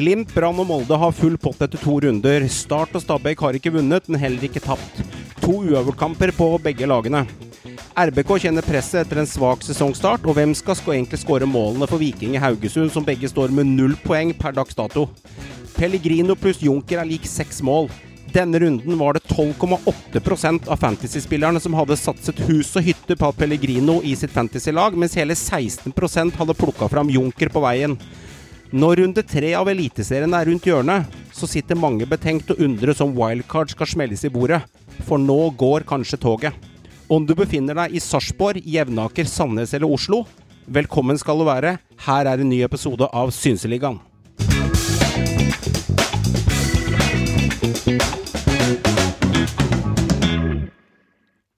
Glimt, Brann og Molde har full pott etter to runder. Start og Stabæk har ikke vunnet, men heller ikke tapt. To uavgjortkamper på begge lagene. RBK kjenner presset etter en svak sesongstart, og hvem skal egentlig skåre målene for Viking i Haugesund, som begge står med null poeng per dags dato? Pellegrino pluss Junker er lik seks mål. Denne runden var det 12,8% av fantasyspillerne som hadde satset hus og hytte på Pellegrino i sitt fantasylag, mens hele 16% hadde plukka fram Junker på veien. Når runde tre av Eliteserien er rundt hjørnet, så sitter mange betenkt og undres om wildcard skal smelles i bordet. For nå går kanskje toget. Om du befinner deg i Sarpsborg, Jevnaker, Sandnes eller Oslo, velkommen skal du være. Her er en ny episode av Synseligaen.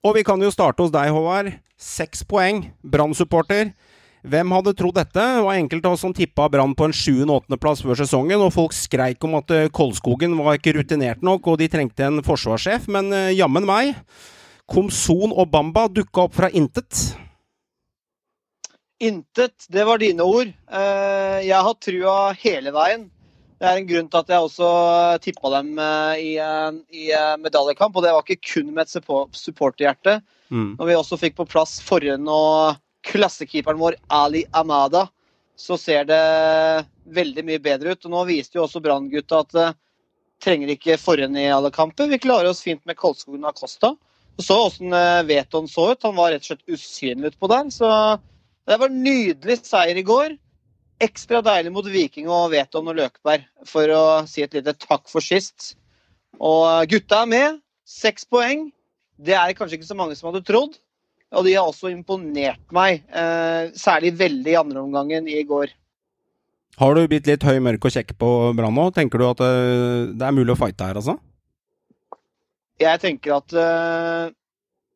Og vi kan jo starte hos deg, Håvard. Seks poeng. Brann-supporter. Hvem hadde trodd dette? Det var enkelte av oss som tippa Brann på en 7. og 8.-plass før sesongen, og folk skreik om at eh, Kolskogen var ikke rutinert nok, og de trengte en forsvarssjef, men uh, jammen meg. Komson og Bamba dukka opp fra intet. Intet, det var dine ord. Uh, jeg har trua hele veien. Det er en grunn til at jeg også tippa dem eh, i, eh, i, eh, medaljekamp. Og det var ikke kun med et supporterhjerte. Mm. Når vi også fikk på plass forhånd og klassekeeperen vår Ali Amada, så ser det veldig mye bedre ut. Og nå viste jo også Brann-gutta at uh, trenger ikke forhånd i alle kamper. Vi klarer oss fint med Kolskogen og Acosta. Du så åssen Veton så ut. Han var rett og slett usynlig utpå der. Så det var nydelig seier i går ekstra deilig mot Viking og Veton og Løkberg for å si et lite takk for sist. Og gutta er med. Seks poeng. Det er kanskje ikke så mange som hadde trodd. Og de har også imponert meg, eh, særlig veldig i andre omgangen i går. Har du blitt litt høy, mørk og kjekk på Brann nå? Tenker du at eh, det er mulig å fighte her, altså? Jeg tenker at uh,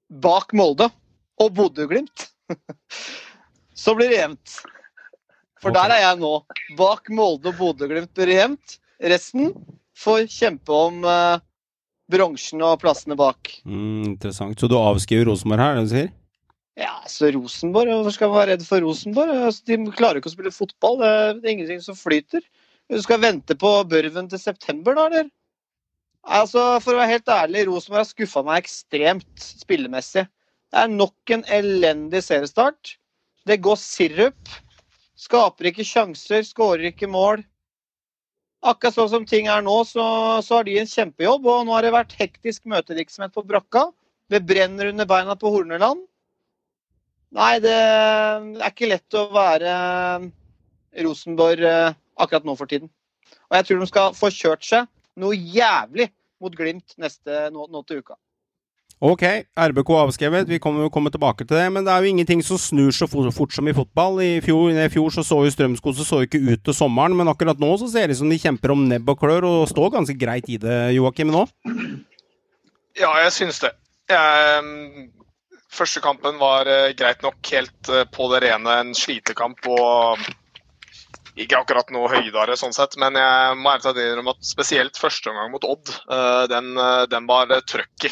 bak Molde og Bodø-Glimt så blir det jevnt. For okay. der er jeg nå. Bak Molde og Bodø-Glimt blir jevnt. Resten får kjempe om uh, bronsen og plassene bak. Mm, interessant. Så du avskriver Rosenborg her, det du sier? Ja, så Rosenborg Hvorfor skal man være redd for Rosenborg? Altså, de klarer ikke å spille fotball. Det er ingenting som flyter. Du skal vente på Børven til september, da, eller? Altså, For å være helt ærlig, Rosenborg har skuffa meg ekstremt spillemessig. Det er nok en elendig seriestart. Det går sirup. Skaper ikke sjanser, skårer ikke mål. Akkurat sånn som ting er nå, så, så, har de en kjempejobb. Og nå har det vært hektisk møtevirksomhet på brakka. Det brenner under beina på Horneland. Nei, det er ikke lett å være Rosenborg eh, akkurat nå for tiden. Og jeg tror de skal få kjørt seg noe jævlig mot Glimt neste, nå, nå til uka. Ok, RBK avskrevet. Vi kommer kommer, tilbake til det. Men det er jo ingenting som snur så fort som i fotball. I fjor, i fjor så, så jo Strømskog så ikke ut til sommeren, men akkurat nå så ser det ut som de kjemper om nebb og klør og står ganske greit i det, Joakim, nå? Ja, jeg syns det. Jeg, første kampen var uh, greit nok helt uh, på det rene. En slitekamp og ikke akkurat noe høydere sånn sett, men jeg må ærlig innrømme at spesielt første omgang mot Odd, den, den var trøkk i.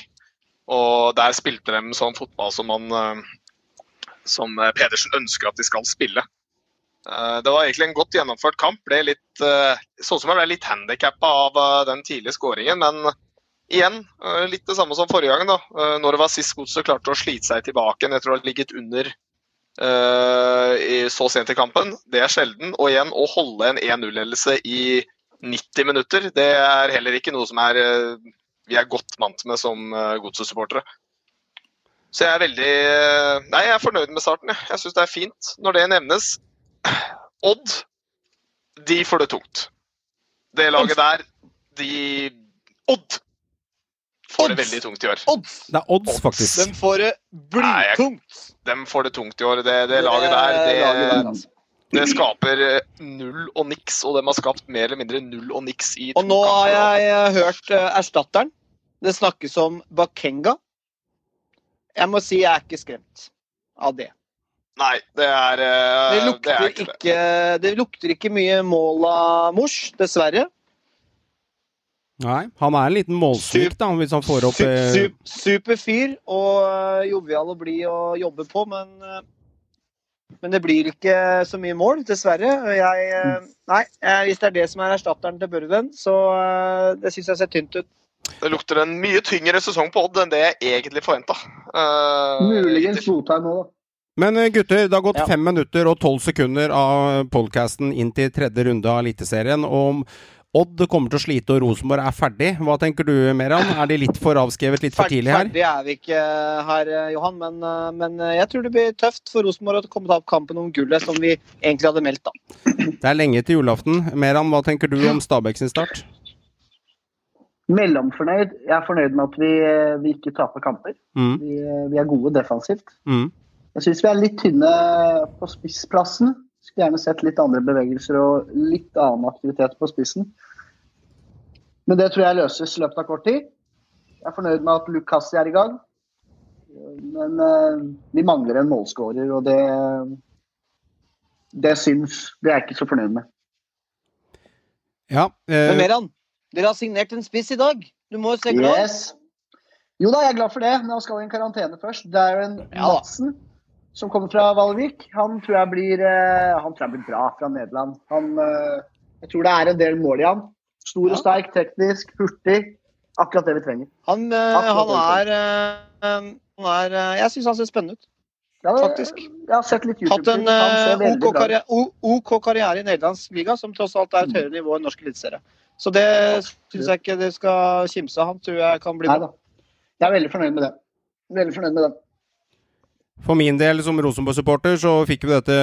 Og der spilte de sånn fotball som, man, eh, som Pedersen ønsker at de skal spille. Eh, det var egentlig en godt gjennomført kamp. Ble litt, eh, sånn som jeg ble litt handikappa av den tidlige skåringen. Men igjen, litt det samme som forrige gang. da. Når det var sist Godset klarte å slite seg tilbake. Tror det har ligget under så sent i kampen. Det er sjelden. Og igjen, å holde en 1-0-ledelse i 90 minutter, det er heller ikke noe som er vi er godt vant med som uh, Godset-supportere. Så jeg er veldig Nei, jeg er fornøyd med starten. Jeg, jeg syns det er fint når det nevnes. Odd, de får det tungt. Det laget der, de Odd får det veldig tungt i år. Odds. Det er odds, faktisk. De får det blytungt. De får det tungt i år. Det, det laget der, det, det, der, altså. det skaper null og niks, og de har skapt mer eller mindre null og niks i to Og nå har jeg eh, hørt uh, erstatteren. Det snakkes om Bakenga. Jeg må si jeg er ikke skremt av det. Nei, det er uh, det, lukter det, er ikke, ikke det. lukter ikke mye mål av Mors, dessverre. Nei, han er en liten målsvik, da, hvis han får opp Super, super, super fyr og jovial å bli og jobbe på, men Men det blir ikke så mye mål, dessverre. Jeg, eh, nei, eh, hvis det er det som er erstatteren til Børven, så eh, det syns jeg ser tynt ut. Det lukter en mye tyngre sesong på Odd enn det jeg egentlig forventa. Muligens Botheim nå, da. Men eh, gutter, det har gått Ja. fem minutter og tolv sekunder av podkasten inn til tredje runde av Eliteserien. Og Odd kommer til å slite, og Rosenborg er ferdig. Hva tenker du, Meran? Er de litt for avskrevet litt for tidlig her? ferdig er vi ikke her, eh, Johan, men, eh, men eh, jeg tror det blir tøft for Rosenborg å komme til opp kampen om gullet, som vi egentlig hadde meldt. da. Det er lenge til julaften. Meran, hva tenker du om Stabæk sin start? Mellomfornøyd. Jeg er fornøyd med at vi, eh, vi ikke taper kamper. Mm, Vi, eh, vi er gode defensivt. mm. Jeg syns vi er litt tynne på spissplassen. Skulle gjerne sett litt andre bevegelser og litt annen aktivitet på spissen. Men det tror jeg løses i løpet av kort tid. Jeg er fornøyd med at Lukassi er i gang. Men uh, vi mangler en målskårer, og det Det syns Det er jeg ikke så fornøyd med. Ja. Men Eh, Meran, dere har signert en spiss i dag. Du må jo se glad. Yes. Jo da, jeg er glad for det, men han skal i en karantene først. Det er jo en Ja. Madsen som kommer fra Valvik. Han tror jeg blir, uh, han tror jeg blir bra fra Nederland. Han, uh, jeg tror det er en del mål i han. Stor og sterk, teknisk, hurtig. Akkurat det vi trenger. Han, eh, han er, eh, han er eh, Jeg syns han ser spennende ut. Ja, Faktisk. Jeg har sett litt Hatt en. Han OK, karriere, OK karriere i Nederlands liga, som tross alt er et Mm. høyere nivå enn norsk eliteserie. Så det syns jeg ikke det skal kimse av. Han tror jeg kan bli bra. Jeg er veldig fornøyd med det. Veldig fornøyd med det. For min del som Rosenborg-supporter så fikk vi dette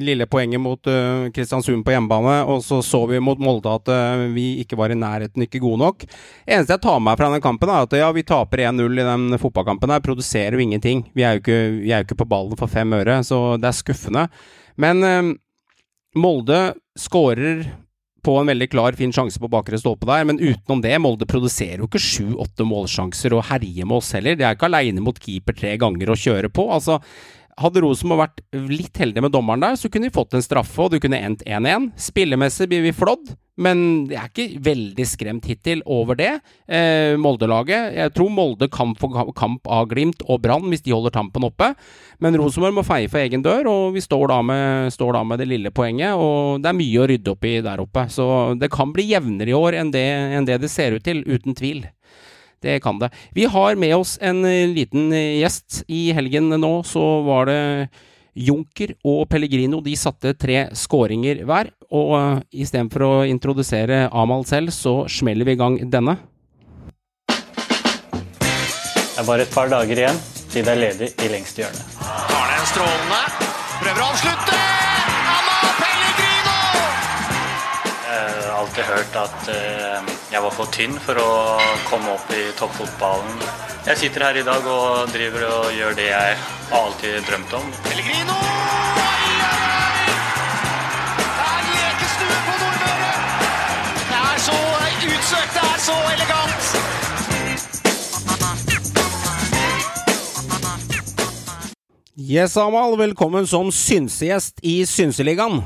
lille poenget mot eh, Kristiansund på hjemmebane, og så så vi mot Molde at eh, vi ikke var i nærheten ikke gode nok. Eneste jeg tar med meg fra den kampen, er at ja, vi taper 1-0 i den fotballkampen her, produserer jo ingenting. Vi er jo ikke, vi er jo ikke på ballen for fem øre, så det er skuffende. Men eh, Molde skårer på en veldig klar, fin sjanse på bakre stolpe der, men utenom det, Molde produserer jo ikke sju-åtte målsjanser og herjer med oss heller. De er ikke aleine mot keeper tre ganger og kjører på. Altså, hadde Rosenborg vært litt heldig med dommeren der, så kunne de fått en straffe, og du kunne endt 1-1. Spillemessig blir vi flådd, men jeg er ikke veldig skremt hittil over det. Eh, Molde-laget Jeg tror Molde kan få kamp av Glimt og Brann hvis de holder tampen oppe, men Rosenborg må feie for egen dør, og vi står da, med, står da med det lille poenget, og det er mye å rydde opp i der oppe. Så det kan bli jevnere i år enn det, enn det det ser ut til, uten tvil. Det kan det. Vi har med oss en liten eh, gjest. I helgen nå så var det Junker og Pellegrino. De satte tre skåringer hver. Og uh, istedenfor å introdusere Amal selv, så smeller vi i gang denne. Det er bare et par dager igjen til det er ledig i lengste hjørne. Tar den strålende. Prøver å avslutte. Amal Pellegrino! Jeg har alltid hørt at eh, jeg var for tynn for å komme opp i toppfotballen. Jeg sitter her i dag og driver og gjør det jeg alltid drømte om. Pellegrino! Det er lekestue på Nordmøre! Det er så utsøkt, det er så elegant! Yes, Amal. Velkommen som synsegjest i Synseligaen.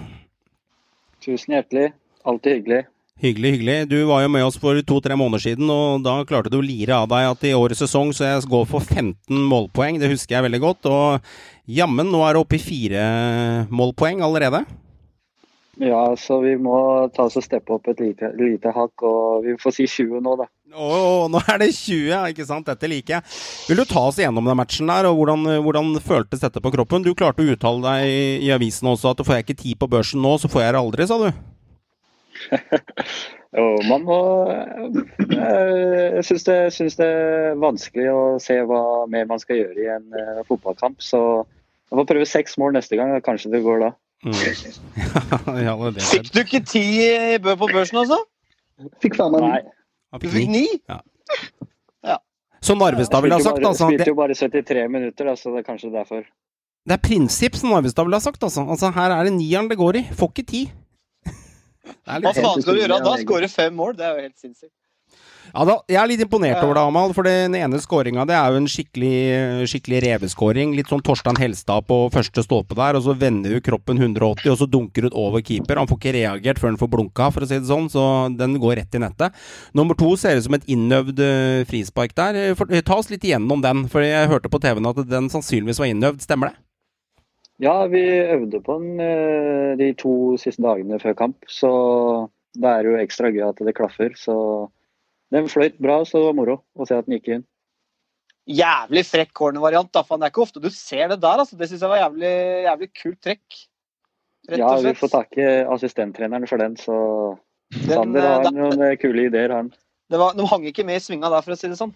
Tusen hjertelig. Alltid hyggelig. Hyggelig, hyggelig. Du var jo med oss for to-tre måneder siden, og da klarte du å lire av deg at i årets sesong så jeg går for 15 målpoeng. Det husker jeg veldig godt. Og jammen, nå er det oppe i fire målpoeng allerede. Ja, så vi må ta oss og steppe opp et lite, lite hakk, og vi får si 20 nå, da. Å, nå er det 20, ja, ikke sant? Dette liker jeg. Vil du ta oss gjennom den matchen der, og hvordan, hvordan føltes dette på kroppen? Du klarte å uttale deg i, i avisen også at får jeg ikke tid på børsen nå, så får jeg det aldri, sa du. Jo, man må eh, Jeg syns det, syns det er vanskelig å se hva mer man skal gjøre i en eh, fotballkamp. Så jeg får prøve seks mål neste gang. Kanskje det går da. Mm. ja, det. Fikk du ikke ti bø på børsen, altså? Fikk faen meg Nei. Du fikk ni? Så Narvestad ville ha sagt, altså. spilte jo bare 73 minutter, så altså, det er kanskje derfor. det er prinsipp, som Narvestad ville ha sagt, altså. altså. Her er det nieren det går i. Får ikke ti. Hva faen skal du gjøre da? skårer fem mål? Det er jo helt sinnssykt. Ja, da, jeg er litt imponert over det, Amal. For den ene skåringa det er jo en skikkelig, skikkelig reveskåring. Litt sånn Torstein Helstad på første stolpe der, og så vender du kroppen 180, og så dunker du over keeper. Han får ikke reagert før han får blunka, for å si det sånn, så den går rett i nettet. Nummer to ser ut som et innøvd eh, frispark der. For, ta oss litt igjennom den, for jeg hørte på TV-en at den sannsynligvis var innøvd. Stemmer det? Ja, vi øvde på den eh, de to siste dagene før kamp, så da er det jo ekstra gøy at det klaffer. Så den fløyt bra, så det var moro å se at den gikk inn. Jævlig frekk cornervariant. Det er ikke ofte du ser det der. altså. Det syns jeg var jævlig, jævlig kult trekk. Ja, vi får takke assistenttreneren for den, så Den, Sander eh, har noen eh, kule ideer, han. det var, de hang ikke med i svinga der, for å si det sånn.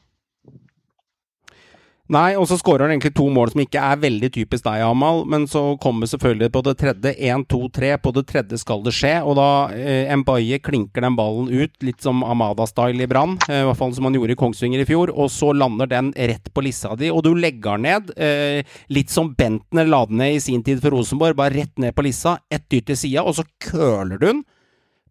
Nei, og så skårer han egentlig to mål som ikke er veldig typisk deg, Amal. Men så kommer selvfølgelig på det tredje. 1, 2, 3. På det tredje skal det skje. Og da eh, Mbaye klinker den ballen ut, litt som Amada-style i Brann. Eh, I hvert fall som han gjorde i Kongsvinger i fjor. Og så lander den rett på lissa di, og du legger den ned. Eh, litt som Bentner la den ned i sin tid for Rosenborg. Bare rett ned på lissa, ett dytt til sida, og så køler du den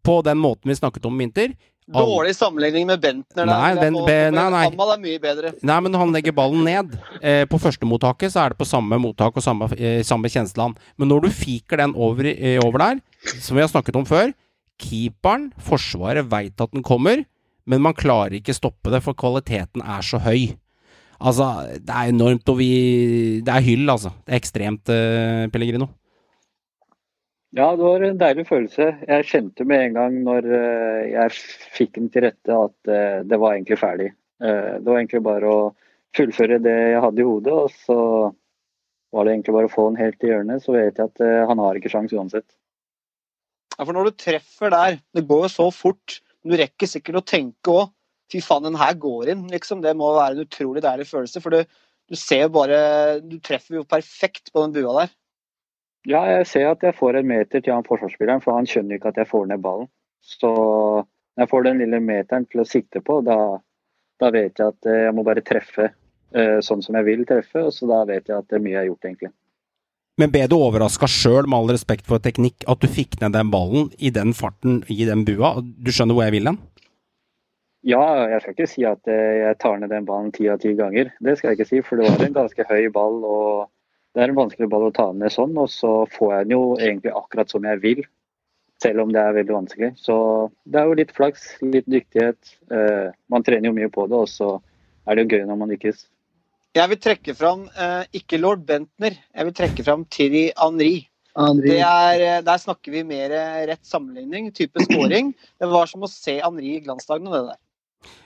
på den måten vi snakket om i vinter. Dårlig sammenligning med Bentner. Nei, jeg Ben- nei, nei. Er mye bedre. Nei, men han legger ballen ned. Eh, på førstemottaket så er det på samme mottak og samme, eh, samme tjenesteland. Men når du fiker den over, eh, over der, som vi har snakket om før Keeperen, Forsvaret, veit at den kommer, men man klarer ikke stoppe det, for kvaliteten er så høy. Altså, det er enormt, og vi Det er hyll, altså. Det er ekstremt, eh, Pellegrino. Ja, det var en deilig følelse. Jeg kjente med en gang når eh, jeg fikk den til rette at eh, det var egentlig ferdig. Eh, Det var egentlig bare å fullføre det jeg hadde i hodet, og så var det egentlig bare å få den helt i hjørnet, så vet jeg at han har ikke sjans uansett. Ja, for når du treffer der, det går jo så fort, men du rekker sikkert å tenke òg Fy faen, den her går inn, liksom. Det må være en utrolig deilig følelse. For du, du ser jo bare Du treffer jo perfekt på den bua der. Ja, jeg ser at jeg får en meter til han forsvarsspilleren, for han skjønner ikke at jeg får ned ballen. Så når jeg får den lille meteren til å sikte på, da, da vet jeg at eh, jeg må bare treffe eh, sånn som jeg vil treffe, og så da vet jeg at det er mye jeg har gjort, egentlig. Men ble du overraska sjøl, med all respekt for teknikk, at du fikk ned den ballen i den farten i den bua? Du skjønner hvor jeg vil den? Ja, jeg skal ikke si at eh, jeg tar ned den ballen ti av ti ganger. Det skal jeg ikke si, for det var en ganske høy ball. og Det er en vanskelig ball å ta ned sånn, og så får jeg den jo egentlig akkurat som jeg vil. Selv om det er veldig vanskelig. Så det er jo litt flaks, litt dyktighet. Eh, man trener jo mye på det, og så er det jo gøy når man lykkes. Jeg vil trekke fram eh, ikke lord Bentner, jeg vil trekke fram Thierry Henri. Er, eh, der snakker vi mer rett sammenligning, type scoring. Det var som å se Henri i glansdagene, det der.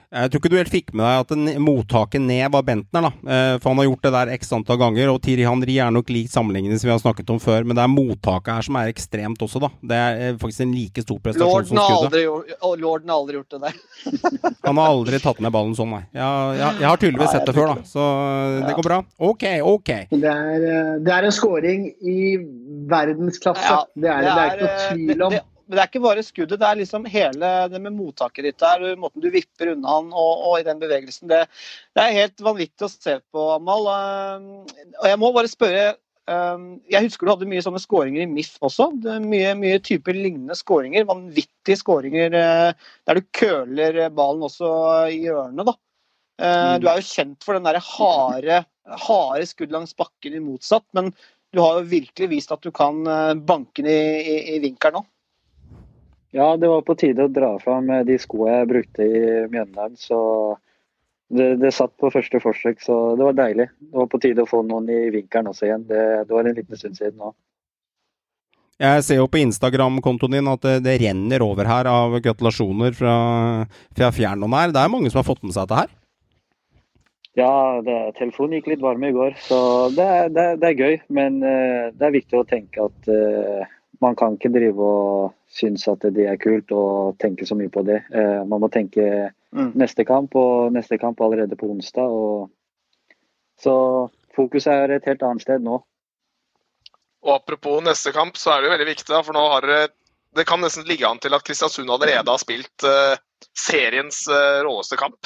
Jeg tror ikke du helt fikk med deg at den- mottaket ned var Bentner, da. Eh, For han har gjort det der x antall ganger, og Tiri Henry er nok lik sammenlignende som vi har snakket om før, men det er mottaket her som er ekstremt også, da. Det er eh, faktisk en like stor prestasjon Lorden som skuddet. aldri, gjort- Lorden har aldri gjort det der. Han har aldri tatt ned ballen sånn, nei. Jeg, jeg, jeg har tydeligvis sett det før, da, så det går bra. Ok, ok. Det er, eh, det er en scoring i verdensklasse. Ja, det, er, det, det er ikke eh, noe tvil om. Det, det, men det er ikke bare skuddet, det er liksom hele det med mottaket ditt der, måten du vipper unna han og, og i den bevegelsen. Det, det er helt vanvittig å se på, Amal. Um, Og jeg må bare spørre um, Jeg husker du hadde mye sånne skåringer i MIF også. Det mye, mye typer lignende skåringer. Vanvittige skåringer eh, der du køler ballen også i hjørnet, da. Eh, Du er jo kjent for den der harde, harde skudd langs bakken i motsatt, men du har jo virkelig vist at du kan eh, banke den i, i, i vinkelen nå. Ja, det var på tide å dra fram de skoene jeg brukte i Mjøndalen, så det, det satt på første forsøk, så det var deilig. Det var på tide å få noen i vinkelen også igjen. Det, det var en liten stund siden nå. Jeg ser jo på Instagram-kontoen din at det, det renner over her av gratulasjoner fra, fra fjern og nær. Det er mange som har fått med seg dette her. Ja, det, telefonen gikk litt varm i går, så det, det, er- gøy. Men eh, det er viktig å tenke at eh, man kan ikke drive og synes at det er kult og tenke så mye på det. Eh, man må tenke Mm. neste kamp, og neste kamp allerede på onsdag. Og, så fokuset er et helt annet sted nå. Og apropos neste kamp, så er det jo veldig viktig, for nå har dere Det kan nesten ligge an til at Kristiansund allerede har spilt eh, seriens eh, råeste kamp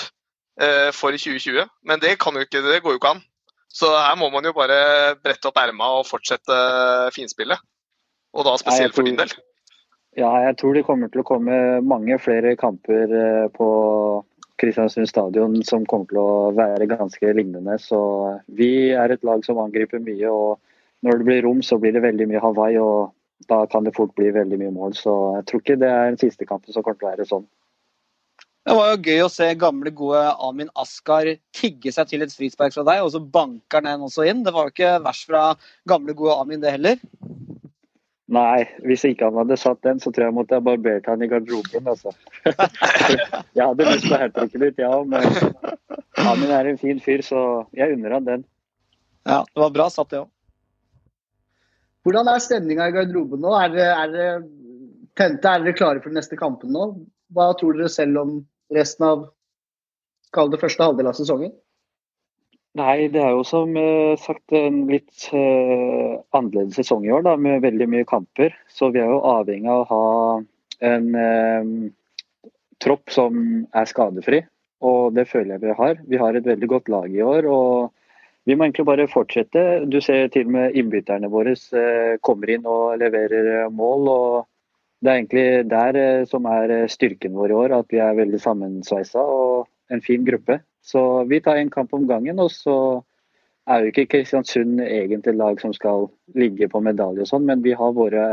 eh, for 2020. Men det, ikke, det går jo ikke an. Så her må man jo bare brette opp erma og fortsette finspillet. Og da spesielt for din del. Ja, jeg tror det kommer til å komme mange flere kamper eh, på Kristiansund stadion som kommer til å være ganske lignende. Så vi er et lag som angriper mye. og Når det blir rom, så blir det veldig mye Hawaii. og Da kan det fort bli veldig mye mål. Så jeg tror ikke det er den siste kampen som kommer til å være sånn. Det var jo gøy å se gamle, gode Amin Askar tigge seg til et frispark fra deg, og så banker han den også inn. Det var jo ikke vers fra gamle, gode Amin, det heller. Nei, hvis ikke han hadde satt den, så tror jeg jeg måtte ha barbert han i garderoben. altså. jeg hadde lyst på hat tricket jeg ja, men Amin er en fin fyr, så jeg unner han den. Ja, det var bra satt, det òg. Hvordan er stemninga i garderoben nå? Er dere tente? Er dere klare for de neste kampene nå? Hva tror dere selv om resten av kall det første halvdel av sesongen? Nei, det er jo som eh, sagt en litt eh, annerledes sesong i år, da, med veldig mye kamper. Så vi er jo avhengig av å ha en eh, tropp som er skadefri. Og det føler jeg vi har. Vi har et veldig godt lag i år. og vi må egentlig bare fortsette. Du ser til og med innbytterne våre eh, kommer inn og leverer mål. og Det er egentlig der som er styrken vår i år, at vi er veldig sammensveisa og en fin gruppe. Så vi tar en kamp om gangen. Og så er jo ikke Kristiansund egentlig lag som skal ligge på medalje og sånn, men vi har våre,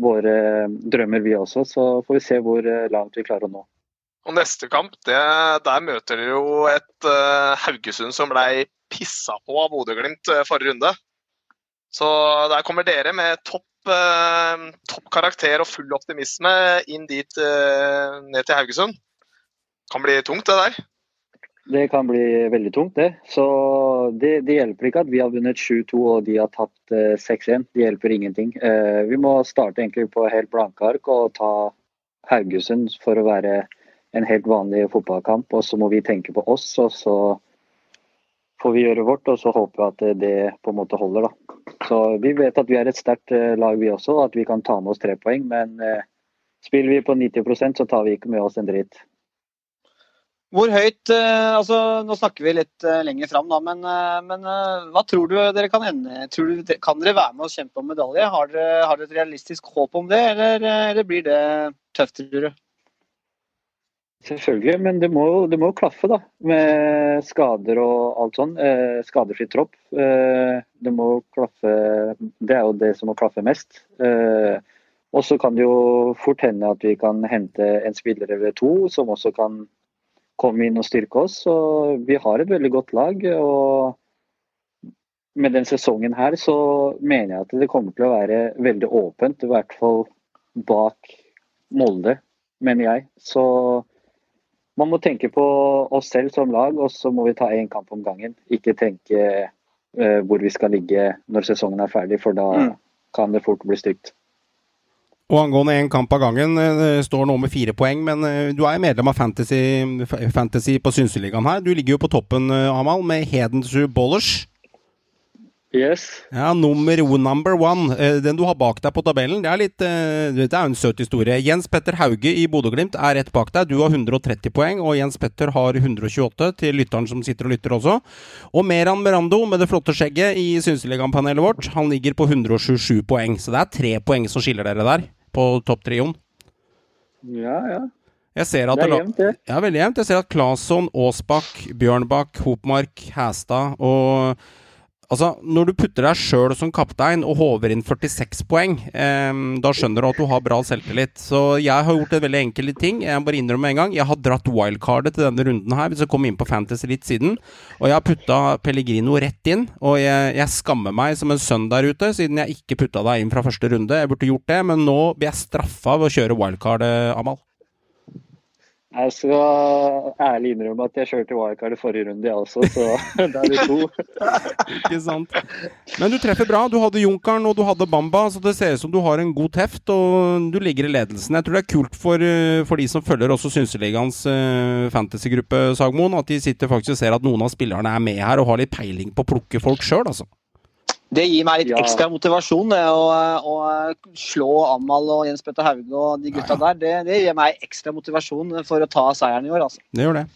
våre drømmer vi også. Så får vi se hvor eh, langt vi klarer å nå. Og neste kamp, det, der møter dere jo et uh, Haugesund som blei pissa på av Bodø-Glimt uh, forrige runde. Så der kommer dere med topp, uh, topp karakter og full optimisme inn dit ned til Haugesund. Kan bli tungt, det der. Det kan bli veldig tungt, det. Så det, det hjelper ikke at vi har vunnet 7-2 og de har tapt 6-1. Det hjelper ingenting. vi må starte egentlig på helt blanke ark og ta Haugesund for å være en helt vanlig fotballkamp. Og så må vi tenke på oss, og så får vi gjøre vårt. Og så håper vi at det på en måte holder, da. Så vi vet at vi er et sterkt lag, vi også, og at vi kan ta med oss tre poeng. Men eh, spiller vi på 90% så tar vi ikke med oss en dritt. Hvor høyt eh, altså Nå snakker vi litt eh, lenger fram, da, men, eh, men hva tror du dere kan ende tror du, Kan dere være med og kjempe om medalje? Har dere, har dere et realistisk håp om det, eller, eller blir det tøft, tror du? Selvfølgelig, men det må, det må klaffe da, med skader og alt sånn. Eh, skadefri tropp. Eh, det må klaffe Det er jo det som må klaffe mest. Eh, og så kan det jo fort hende at vi kan hente en spiller eller to som også kan komme inn og styrke oss. Så vi har et veldig godt lag. og med den sesongen her så mener jeg at det kommer til å være veldig åpent, i hvert fall bak Molde, mener jeg. Så man må tenke på oss selv som lag, og så må vi ta én kamp om gangen. Ikke tenke uh, hvor vi skal ligge når sesongen er ferdig, for da mm. kan det fort bli stygt. Og angående én kamp av gangen, det står nå med fire poeng, men du er medlem av Fantasy, fantasy på Synseligaen her. Du ligger jo på toppen, Amal, med Hedensrud Bollers. Yes. Ja, nummer number one. Den du har bak deg på tabellen, det er litt Det er en søt historie. Jens Petter Hauge i Bodø-Glimt er rett bak deg. Du har 130 poeng, og Jens Petter har 128, til lytteren som sitter og lytter også. Og Meran Merando med det flotte skjegget i Synseligaen-panelet vårt, han ligger på 127 poeng. Så det er tre poeng som skiller dere der, på topptrioen. Ja, ja. Jeg ser at det er jevnt, det. Ja, veldig jevnt. Jeg ser at Claesson, Aasbakk, Bjørnbakk, Hopmark, Hæstad og Altså, Når du putter deg sjøl som kaptein og håver inn 46 poeng, eh, da skjønner du at du har bra selvtillit. Så jeg har gjort en veldig enkel ting. Jeg bare innrømmer en gang. Jeg har dratt wildcardet til denne runden her, hvis jeg kom inn på Fantasy litt siden. Og jeg har putta Pellegrino rett inn. Og jeg, jeg, skammer meg som en sønn der ute, siden jeg ikke putta deg inn fra første runde. Jeg burde gjort det, men nå blir jeg straffa ved å kjøre wildcard, Amal. Jeg skal ærlig innrømme at jeg kjørte wildcard i forrige runde, jeg også, så da er vi to. Ikke sant. Men du treffer bra. Du hadde Junkeren og du hadde Bamba, så det ser ut som du har en god teft og du ligger i ledelsen. Jeg tror det er kult for, eh, for de som følger også Synseligaens uh, fantasygruppe, Sagmoen, at de sitter faktisk og ser at noen av spillerne er med her og har litt peiling på å plukke folk sjøl, altså. Det gir meg litt Ja. ekstra motivasjon det, å, å slå Amal og Jens Petter Hauge og de gutta der. Det, det gir meg ekstra motivasjon for å ta seieren i år, altså. Det gjør det.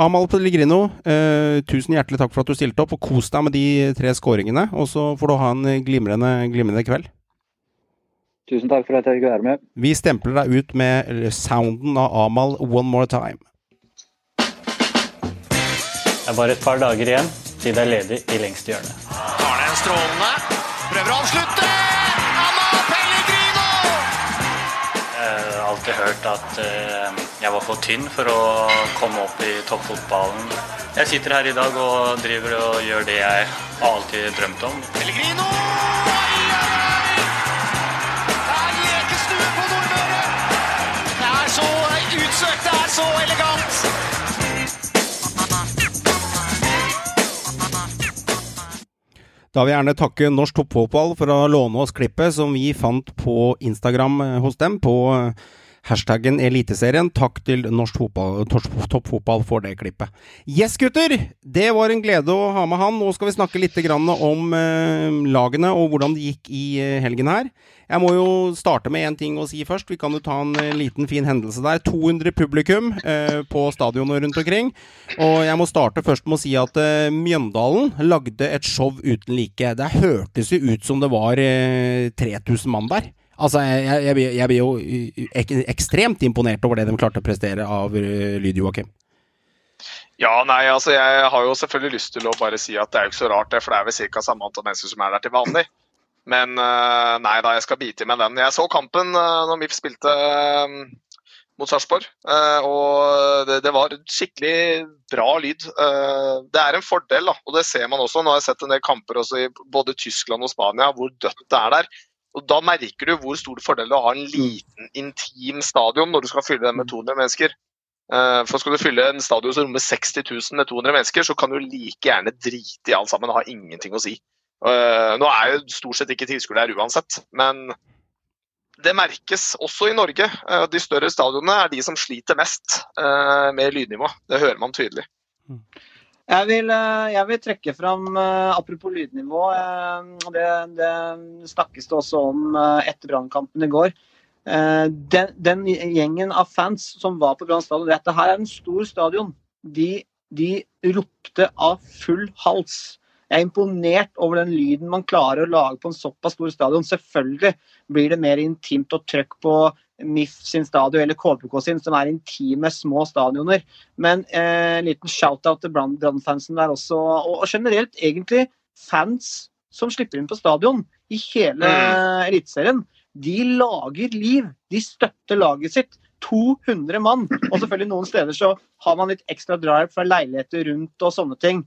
Amal Pellegrino, eh, tusen hjertelig takk for at du stilte opp, og kos deg med de tre skåringene. Og så får du ha en glimrende, glimrende kveld. Tusen takk for at jeg fikk være med. Vi stempler deg ut med sounden av Amal one more time. Det er bare et par dager igjen til det er ledig i lengste hjørne. Strålende. Prøver å avslutte. Anna Pellegrino! Jeg har alltid hørt at eh, jeg var for tynn for å komme opp i toppfotballen. Jeg sitter her i dag og driver og gjør det jeg alltid drømte om. Pellegrino! Oi, oi, oi! Det er lekestue på Nordmøre! Det er så utsøkt, det er så elegant! Da vil jeg gjerne takke Norsk Toppfotball for å låne oss klippet som vi fant på Instagram eh, hos dem, på eh, hashtaggen Eliteserien. Takk til Norsk fotball, Toppfotball for det klippet. Yes, gutter! Det var en glede å ha med han. Nå skal vi snakke litt om eh, lagene og hvordan det gikk i eh, helgen her. Jeg må jo starte med én ting å si først. Vi kan jo ta en eh, liten fin hendelse der. 200 publikum eh, på stadionet rundt omkring. Og jeg må starte først med å si at eh, Mjøndalen lagde et show uten like. Det hørtes jo ut som det var eh, 3000 mann der. Altså, jeg, jeg, jeg, blir- jo ek, ekstremt imponert over det de klarte å prestere av lyd, Joakim. Ja, nei, altså jeg har jo selvfølgelig lyst til å bare si at det er jo ikke så rart det, for det er vel ca. samme antall mennesker som er der til vanlig. Men nei da, jeg skal bite i meg den. Jeg så kampen når MIF spilte mot Sarpsborg, og det, det var skikkelig bra lyd. Det er en fordel, da, og det ser man også. Nå har jeg sett en del kamper også i både Tyskland og Spania hvor dødt det er der. Og Da merker du hvor stor fordel det er å ha en liten, intim stadion når du skal fylle den med 200 mennesker. Eh, For Skal du fylle en stadion som rommer 60 000 med 200 mennesker, så kan du like gjerne drite i alt sammen. Det har ingenting å si. Eh, Nå er jo stort sett ikke tilskuere der uansett, men det merkes også i Norge. Eh, De større stadionene er de som sliter mest med lydnivå. Det hører man tydelig. Jeg vil, eh, jeg vil trekke fram, eh, apropos lydnivå, eh, det, det snakkes det også om etter Brannkampen i går. Den, den gjengen av fans som var på Brann stadion, dette her er en stor stadion, de, de ropte av full hals. Jeg er imponert over den lyden man klarer å lage på en såpass stor stadion. Selvfølgelig blir det mer intimt og trøkk på MIF sin stadion eller KBK sin, som er intime, små stadioner. Men eh, en liten shout-out til Brann- Brann-fansen der også. Og, og generelt egentlig fans som slipper inn på stadion i hele Mm. Eliteserien. De lager liv. De støtter laget sitt. 200 mann. Og selvfølgelig noen steder så har man litt ekstra drive fra leiligheter rundt og sånne ting.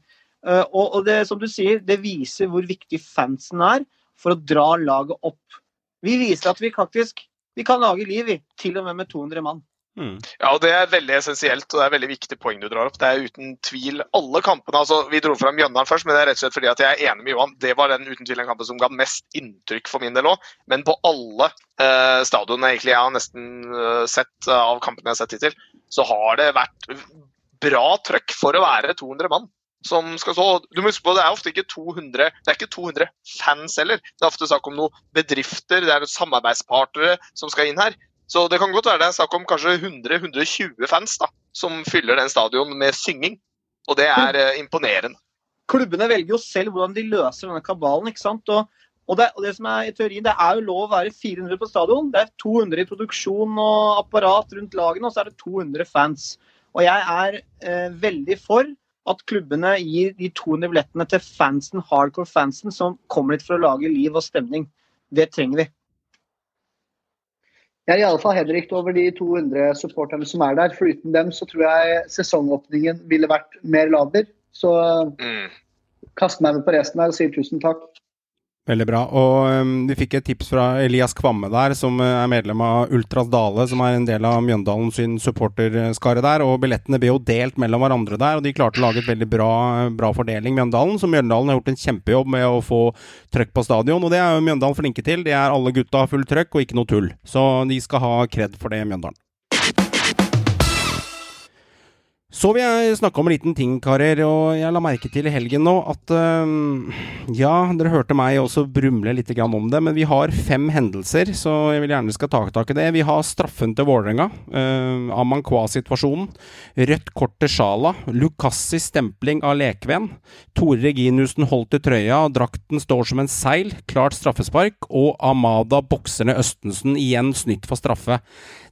Eh, og, og det som du sier, det viser hvor viktig fansen er for å dra laget opp. Vi viser at vi faktisk vi kan lage liv, vi. Til og med med 200 mann. Mm. Ja, og Det er veldig essensielt og det er veldig viktig poeng du drar opp. Det er uten tvil alle kampene. altså Vi dro fram Mjøndalen først, men det er rett og slett fordi at jeg er enig med Johan. Det var den uten tvil den kampen som ga mest inntrykk for min del òg. Men på alle eh, stadionene egentlig jeg har nesten eh, sett eh, av kampene jeg har sett hittil, så har det vært bra trøkk for å være 200 mann. Som skal stå. du må huske på, Det er ofte ikke 200 det er ikke 200 fans heller. Det er ofte snakk om noen bedrifter, det er samarbeidspartnere som skal inn her. Så det kan godt være det er snakk om kanskje 100-120 fans da, som fyller den stadion med synging. Og det er eh, imponerende. klubbene velger jo selv hvordan de løser denne kabalen. ikke sant? Og, og, det, og det som er i teorien, det er jo lov å være 400 på stadion. Det er 200 i produksjon og apparat rundt lagene, og så er det 200 fans. Og jeg er eh, veldig for at klubbene gir de 200 billettene til fansen, hardcore fansen som kommer hit for å lage liv og stemning. Det trenger vi. Jeg er i alle fall heller ikke over de 200 supporterne som er der. For uten dem så tror jeg sesongåpningen ville vært mer laber. Så Mm. kast meg med på resten her og sier tusen takk. Veldig bra. Og um, vi fikk et tips fra Elias Kvamme der, som uh, er medlem av Ultras Dale, som er en del av Mjøndalen sin supporterskare der. Og billettene ble jo delt mellom hverandre der, og de klarte å lage et veldig bra, bra fordeling, Mjøndalen. Så Mjøndalen har gjort en kjempejobb med å få trøkk på stadion, og det er jo Mjøndalen flinke til. Det er alle gutta full trøkk, og ikke noe tull. Så de skal ha kred for det, Mjøndalen. Så vil jeg snakke om en liten ting, karer. Og jeg la merke til i helgen nå at øhm, Ja, dere hørte meg også brumle litt om det, men vi har fem hendelser, så jeg vil gjerne skal ta tak i det. Vi har straffen til Vålerenga. Uh, Amankwa-situasjonen. Rødt kort til Sjala. Lukassi stempling av Lekven. Tore Reginussen holdt i trøya, drakten står som en seil. Klart straffespark. Og Amada bokserne Østensen igjen snytt for straffe.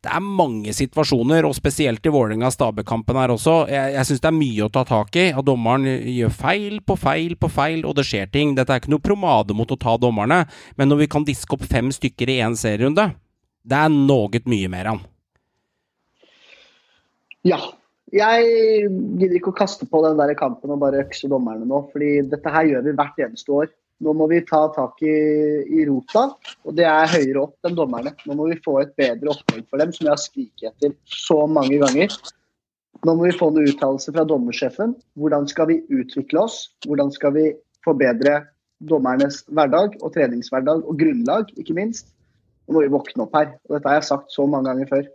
Det er mange situasjoner, og spesielt i Vålerenga-Stabekampen her også. Jeg, jeg syns det er mye å ta tak i. At dommeren gjør feil på feil på feil, og det skjer ting. Dette er ikke noe promade mot å ta dommerne, men når vi kan diske opp fem stykker i én serierunde, det er noe mye mer an. Ja. Jeg gidder ikke å kaste på den der kampen og bare økse dommerne nå, fordi dette her gjør vi hvert eneste år. Nå må vi ta tak i, i rota, og det er høyere opp enn dommerne. Nå må vi få et bedre opplegg for dem, som jeg har skriket etter så mange ganger. Nå må vi få en uttalelse fra dommersjefen. Hvordan skal vi utvikle oss? Hvordan skal vi forbedre dommernes hverdag og treningshverdag og grunnlag, ikke minst? Nå må vi våkne opp her. Og dette har jeg sagt så mange ganger før.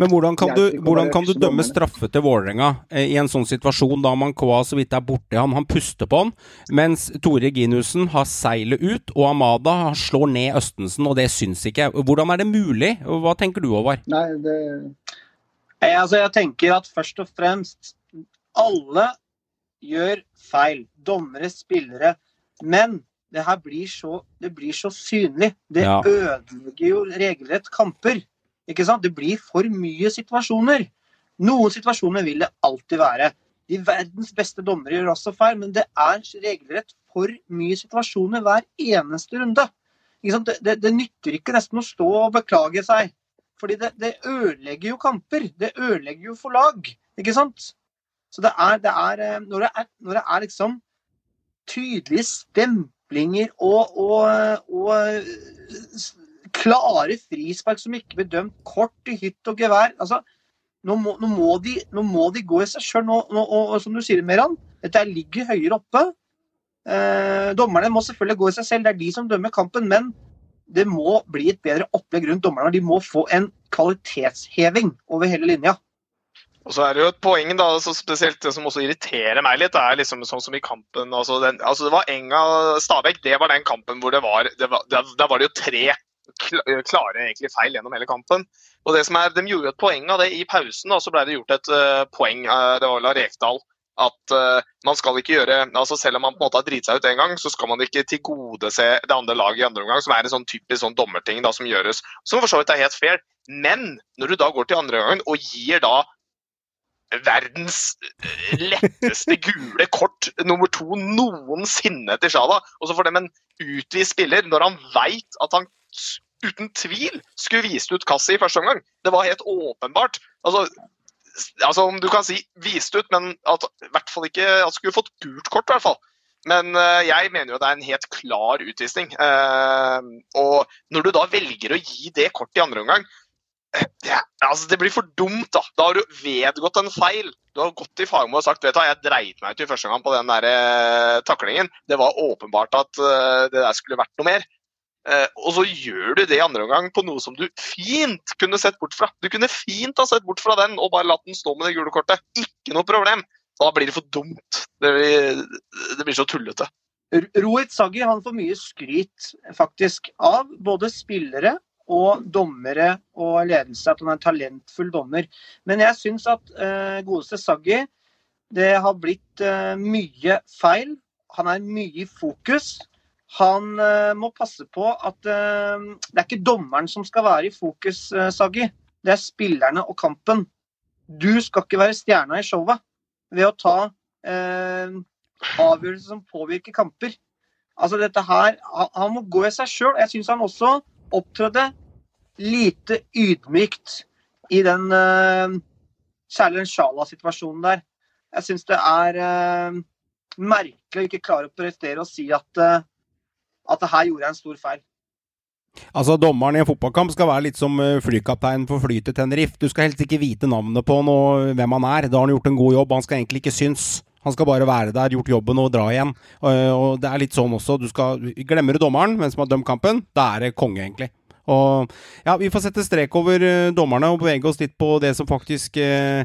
Men hvordan kan, du, hvordan kan du dømme straffe til Vålerenga eh, i en sånn situasjon da Mankoa så vidt er borti han? Han puster på han, mens Tore Ginussen har seilet ut, og Amada slår ned Østensen, og det syns ikke. Hvordan er det mulig? Hva tenker du, Håvard? Nei, det Jeg, altså, jeg tenker at først og fremst alle gjør feil. Dommere, spillere. Men det her blir så, det blir så synlig. Det Ja. ødelegger jo regelrett kamper. Ikke sant? Det blir for mye situasjoner. Noen situasjoner vil det alltid være. De verdens beste dommere gjør også feil, men det er regelrett for mye situasjoner hver eneste runde. Det, det, det nytter ikke nesten å stå og beklage seg. Fordi det, det ødelegger jo kamper. Det ødelegger jo for lag. Ikke sant? Så det er, det er eh, Når det er, når det er liksom tydelige stemplinger og, og, og eh, klare frispark som ikke blir dømt, kort i hytt og gevær altså, nå, må, nå, må de, nå må de gå i seg sjøl. Og, som du sier, Meran, dette ligger høyere oppe. Eh, dommerne må selvfølgelig gå i seg selv, det er de som dømmer kampen. Men det må bli et bedre opplegg rundt dommerne. De må få en kvalitetsheving over hele linja. Og så er det jo et poeng, da, spesielt det som også irriterer meg litt, er liksom sånn som i kampen altså, den, altså Det var Enga-Stabæk, det var den kampen hvor det var det var, der var det jo tre klare egentlig feil gjennom hele kampen. Og det som er, De gjorde jo et poeng av det i pausen, og så ble det gjort et uh, poeng uh, det var vel av Rekdal. At uh, man skal ikke gjøre altså Selv om man på en måte har driti seg ut en gang, så skal man ikke tilgodese det andre laget i andre omgang, som er en sånn typisk sånn dommerting da, som gjøres. Som for så vidt er helt fair. Men når du da går til andre gangen og gir da verdens eh, letteste gule kort nummer to noensinne til Sjala. Og så får dem en utvist spiller når han veit at han uten tvil skulle vist ut kasset i første omgang. Det var helt åpenbart. Altså, altså om du kan si vist ut, men at i hvert fall ikke at skulle fått gult kort, i hvert fall. Men eh, jeg mener jo det er en helt klar utvisning. Eh, og når du da velger å gi det kortet i andre omgang, det, altså det blir for dumt, da. Da har du vedgått en feil. Du har gått i fagmål og sagt vet du jeg dreit meg ut i første gang på den der eh, taklingen. Det var åpenbart at eh, det der skulle vært noe mer. Eh, og så gjør du det i andre omgang på noe som du fint kunne sett bort fra. Du kunne fint ha sett bort fra den og bare latt den stå med det gule kortet. Ikke noe problem. Da blir det for dumt. Det blir, det blir så tullete. Rohit Saggi han får mye skryt faktisk av både spillere og dommere og ledelse, at han er en talentfull dommer. Men jeg syns at eh, godeste Saggi det har blitt eh, mye feil. Han er mye i fokus. Han eh, må passe på at eh, det er ikke dommeren som skal være i fokus, eh, Saggi. Det er spillerne og kampen. Du skal ikke være stjerna i showet ved å ta eh, avgjørelser som påvirker kamper. Altså dette her, han må gå i seg sjøl. Jeg syns han også opptrådte lite ydmykt i den eh, Særlig den Sjala-situasjonen der. Jeg syns det er eh, merkelig å ikke klare å prestere og si at, eh, at her gjorde jeg en stor feil. Altså, Dommeren i en fotballkamp skal være litt som flykapteinen flykaptein flyet fly til Tenerife. Du skal helst ikke vite navnet på han og hvem han er. Da har han gjort en god jobb. Han skal egentlig ikke synes. Han skal bare være der, gjort jobben og dra igjen. Og, og det er litt sånn også. Du skal, Glemmer du dommeren, hvem som har dømt kampen, da er det konge, egentlig. Og ja, Vi får sette strek over eh, dommerne og bevege oss litt på det som faktisk eh,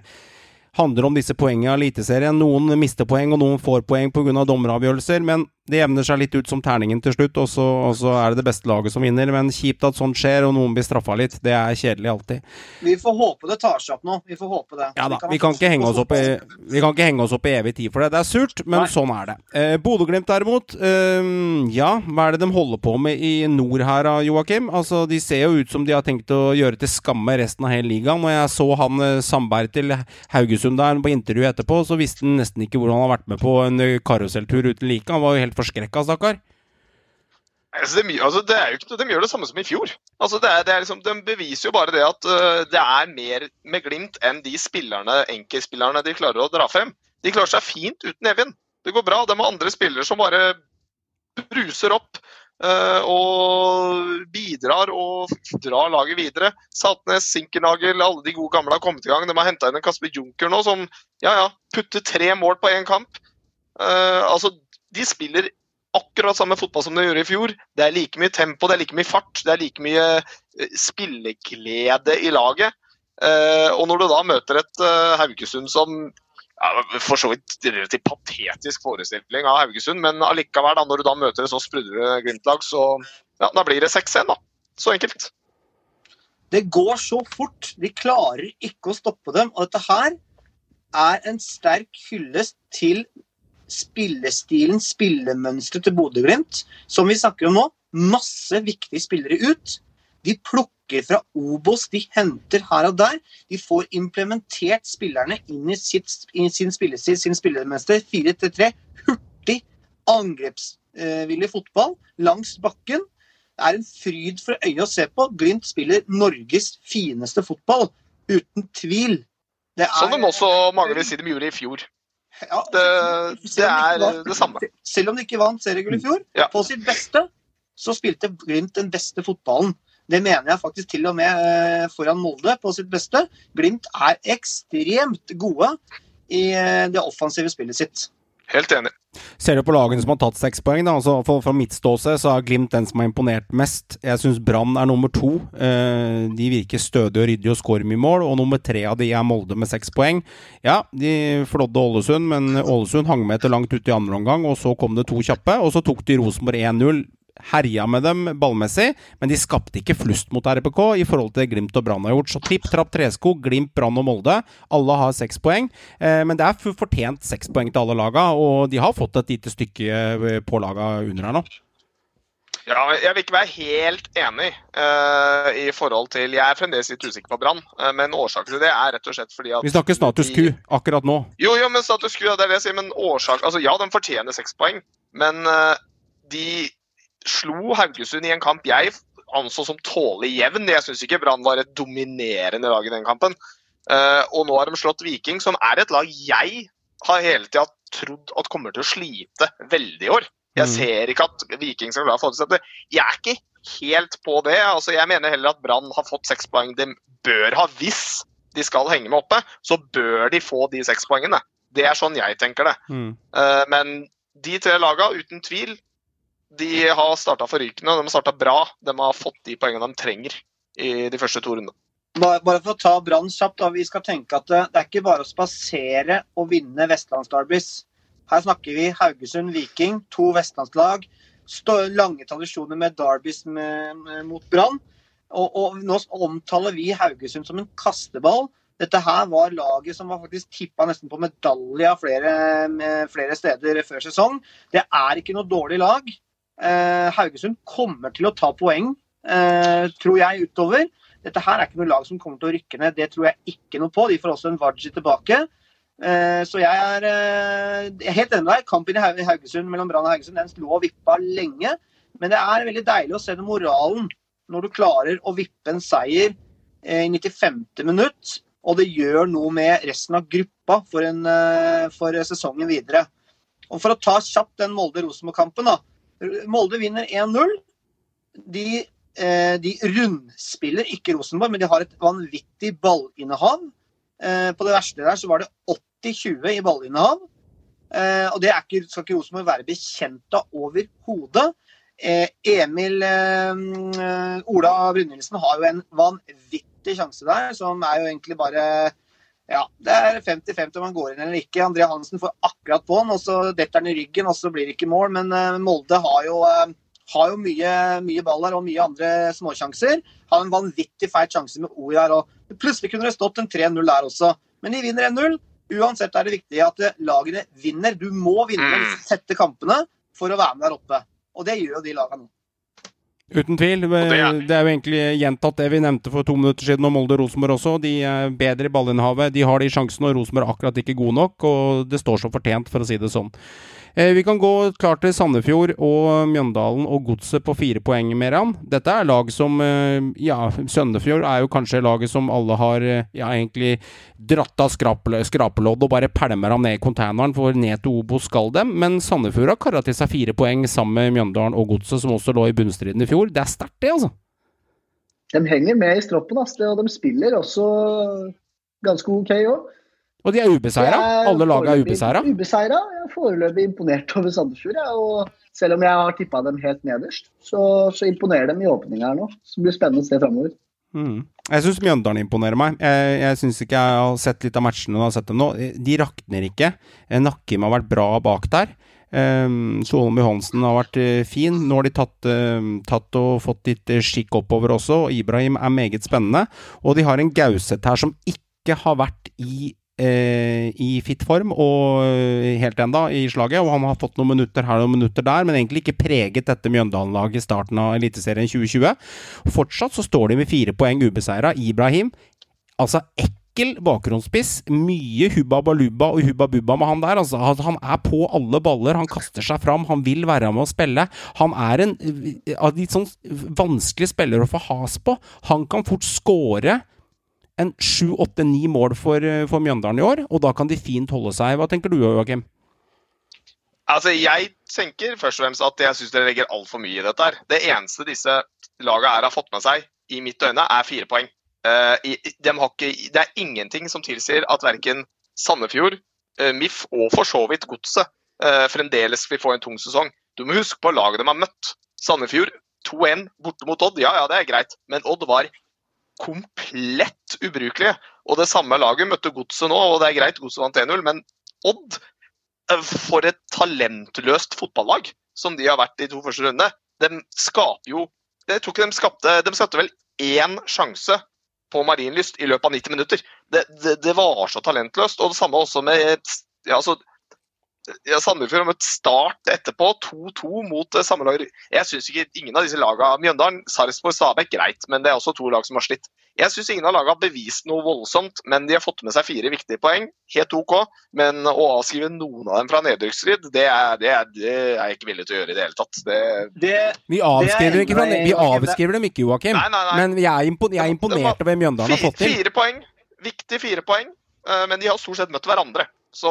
handler om disse poengene i Eliteserien. Noen mister poeng, og noen får poeng pga. dommeravgjørelser. Men det jevner seg litt ut som terningen til slutt, og så, og så er det det beste laget som vinner. Men kjipt at sånt skjer, og noen blir straffa litt. Det er kjedelig alltid. Vi får håpe det tar seg opp nå. Vi får håpe det. Ja da, vi kan, ikke henge oss opp i, vi kan ikke henge oss opp i evig tid for det. Det er surt, men Nei. sånn er det. Eh, Bodø-Glimt derimot, eh, ja, hva er det de holder på med i nord her, Joakim? Altså, De ser jo ut som de har tenkt å gjøre til skamme resten av hele ligaen. Når jeg så han eh, Sandberg til Haugesund der på intervju etterpå, så visste han nesten ikke hvor han har vært med på en eh, karuselltur uten like. Han var jo helt forskrekka, stakkar. Altså, de, altså, ikke, de gjør det samme som i fjor. Altså, det er, det er liksom, de beviser jo bare det at uh, det er mer med Glimt enn de spillerne, enkeltspillerne de klarer å dra frem. De klarer seg fint uten Evin. Det går bra. De har andre spillere som bare bruser opp uh, og bidrar og drar laget videre. Saltnes, Sinkernagel, alle de gode gamle har kommet i gang. De har henta inn en Kasper Junker nå som ja, ja, putter tre mål på én kamp. Uh, altså, de spiller akkurat samme fotball som de gjorde i fjor. Det er like mye tempo, det er like mye fart, det er like mye eh, spilleglede i laget. Eh, og når du da møter et eh, Haugesund som ja, For så vidt relativt patetisk forestilling av Haugesund, men allikevel, da, når du da møter et så sprudlende Glimt-lag, så ja, da blir det 6-1, da. Så enkelt. Det går så fort. De klarer ikke å stoppe dem. Og dette her er en sterk hyllest til spillestilen, spillemønsteret til Bodø-Glimt, som vi snakker om nå. Masse viktige spillere ut. De plukker fra Obos, de henter her og der. De får implementert spillerne inn i, sitt, i sin spillestil, sin spillemønster. 4-3. Hurtig, angrepsvillig fotball langs bakken. Det er en fryd for øyet å se på. Glimt spiller Norges fineste fotball, uten tvil. Det er, Som de også mange vil si de gjorde i fjor. Ja, det, det er vant, det samme. Selv om de ikke vant seriegull i fjor, ja. på sitt beste, så spilte Glimt den beste fotballen. Det mener jeg faktisk til og med eh, foran Molde på sitt beste. Glimt er ekstremt gode i eh, det offensive spillet sitt. Helt enig. Ser du på lagene som har tatt seks poeng, da, altså for, fra mitt ståsted, så er Glimt den som har imponert mest. Jeg syns Brann er nummer to. Eh, de virker stødige og ryddige og skårer mye mål. Og nummer tre av de er Molde med seks poeng. Ja, de flådde Ålesund, men Ålesund hang med etter langt ute i andre omgang, og så kom det to kjappe. Og så tok de Rosenborg 1-0 herja med dem ballmessig, men de skapte ikke flust mot RBK i forhold til det Glimt og Brann har gjort. Så tripp, trapp, tresko, Glimt, Brann og Molde. Alle har seks poeng. Eh, men det er fortjent seks poeng til alle laga, og de har fått et lite stykke eh, på laga under her nå. Ja, jeg vil ikke være helt enig uh, i forhold til Jeg er fremdeles litt usikker på Brann, uh, men årsaken til det er rett og slett fordi at Vi snakker status quo akkurat nå. Jo, jo, men status quo, det er det jeg sier. Men årsak Altså, ja, de fortjener seks poeng, men uh, de slo Haugesund i en kamp jeg anså som tålelig jevn. Jeg syns ikke Brann var et dominerende lag i den kampen. Uh, og nå har de slått Viking, som er et lag jeg har hele tida trodd at kommer til å slite veldig i år. Jeg mm. ser ikke at Viking skal klare å få til dette. Jeg er ikke helt på det. Altså, jeg mener heller at Brann har fått seks poeng de bør ha hvis de skal henge med oppe. Så bør de få de seks poengene. Det er sånn jeg tenker det. Mm. Uh, men de tre laga, uten tvil, de har starta forrykende. De har starta bra. De har fått de poengene de trenger i de første to rundene. Bare, for å ta Brann kjapt. Vi skal tenke at det, det, er ikke bare å spasere og vinne vestlandsderbys. Her snakker vi Haugesund, Viking, to vestlandslag. Lange tradisjoner med derbys mot Brann. Og, og, nå omtaler vi Haugesund som en kasteball. Dette her var laget som var faktisk tippa nesten på medalje flere, flere steder før sesong. Det er ikke noe dårlig lag. Eh, Haugesund kommer til å ta poeng, eh, tror jeg, utover. Dette her er ikke noe lag som kommer til å rykke ned. Det tror jeg ikke noe på. De får også en Waji tilbake. Eh, så jeg er, helt enig med deg. Kampen i Haugesund mellom Brann og Haugesund den lå og vippa lenge. Men det er veldig deilig å se den moralen når du klarer å vippe en seier i 95. minutt. Og det gjør noe med resten av gruppa for, en, for sesongen videre. Og For å ta kjapt den Molde-Rosenborg-kampen, da, Molde vinner 1-0. De, eh, de, rundspiller ikke Rosenborg, men de har et vanvittig ballinnehav. Eh, på det verste der så var det 80-20 i ballinnehav. Eh, og det ikke, skal ikke Rosenborg være bekjent av overhodet. Emil Ola Brynildsen har jo en vanvittig sjanse der, som er jo egentlig bare ja, det er 50-50 om han går inn eller ikke. Andrea Hansen får akkurat på han, og så detter han i ryggen, og så blir det ikke mål. Men uh, Molde har jo, uh, har jo mye, mye ball her og mye andre småsjanser. Har en vanvittig feit sjanse med Oi her. òg. Plutselig kunne det stått en 3-0 der også. Men de vinner 1-0. Uansett er det viktig at eh, lagene vinner. Du må vinne mm. sette kampene for å være med der oppe. Og det gjør jo de lagene nå. Uten tvil. Det er jo egentlig gjentatt det vi nevnte for to minutter siden om Molde og Rosenborg også. De er bedre i ballinnhavet. De har de sjansene, og Rosenborg er akkurat ikke god nok. Og det står så fortjent, for å si det sånn. Eh, vi kan gå klart til Sandefjord og Mjøndalen og Godset på fire poeng, Meran. Dette er lag som eh, Ja, Sandefjord er jo kanskje laget som alle har eh, ja, egentlig dratt av skrapel- skrapelodd og bare pælmer ham ned i containeren, for ned til Obos skal dem. Men Sandefjord har kara til seg fire poeng sammen med Mjøndalen og Godset, som også lå i bunnstriden i fjor. Det er sterkt, det, altså. De henger med i stroppen, ass, og de spiller også ganske OK òg. Og de er ubeseira. Alle lag er ubeseira. Ubeseira. Jeg er foreløpig imponert over Sandefjord. og selv om jeg har tippa dem helt nederst, så, så imponerer dem i åpninga her nå. Så blir det spennende å se framover. Mm. Jeg syns Mjøndalen imponerer meg. Jeg, jeg syns ikke jeg har sett litt av matchene og har sett dem nå. De rakner ikke. Nakkim har vært bra bak der. Um, Solom Johansen har vært uh, fin. Nå har de tatt, uh, tatt og fått litt eh, skikk oppover også. og Ibrahim er meget spennende. Og de har en Gauseth her som ikke har vært i eh, i fit form og eh, helt enda i slaget. Og han har fått noen minutter her og minutter der, men egentlig ikke preget dette Mjøndalen-laget i starten av Eliteserien 2020. Fortsatt så står de med fire poeng ubeseira. Ibrahim, altså ekkel bakgrunnsspiss. Mye hubba baluba og hubba bubba med han der. Altså, han er på alle baller, han kaster seg fram, han vil være med å spille. Han er en litt de sånn vanskelige spillere å få has på. Han kan fort score en sju, åtte, ni mål for, eh, for Mjøndalen i år, og da kan de fint holde seg. Hva tenker du, Joakim? Altså, Jeg tenker først og fremst at jeg syns dere legger altfor mye i dette. her. Det eneste disse lagene her har fått med seg, i mitt øyne, er fire poeng. Eh, i- ikke, det er ingenting som tilsier at verken Sandefjord, eh, MIF og for så vidt Godset fremdeles vil få en tung sesong. Du må huske på laget de har møtt. Sandefjord 2-1 borte mot Odd, ja ja, det er greit, men Odd var komplett ubrukelige. Og det samme laget møtte Godset nå, og det er greit, Godset vant 1-0, men Odd eh, For et talentløst fotballag som de har vært de to første rundene. De skaper jo Jeg tror ikke de skapte De skapte vel én sjanse på Marienlyst i løpet av 90 minutter. Det, det, det var så talentløst. Og det samme også med ja, altså, ja, Sandefjord har møtt Start etterpå, 2-2 mot eh, samme lag. Jeg syns ikke ingen av disse lagene Mjøndalen, Sarpsborg, Stabæk, greit, men det er også to lag som har slitt. Jeg syns ingen av lagene har bevist noe voldsomt, men de har fått med seg fire viktige poeng. Helt OK. Men å avskrive noen av dem fra nedrykksstrid, det, er- det, er- det er jeg ikke villig til å gjøre i det hele tatt. Det, Det, Vi avskriver, ikke fra, vi avskriver dem ikke, Joakim. Nei, nei, nei. Men jeg er, impon jeg er imponert over Mjøndalen har fått til. Fire poeng. Viktige fire poeng. Eh, Men de har stort sett møtt hverandre. Så,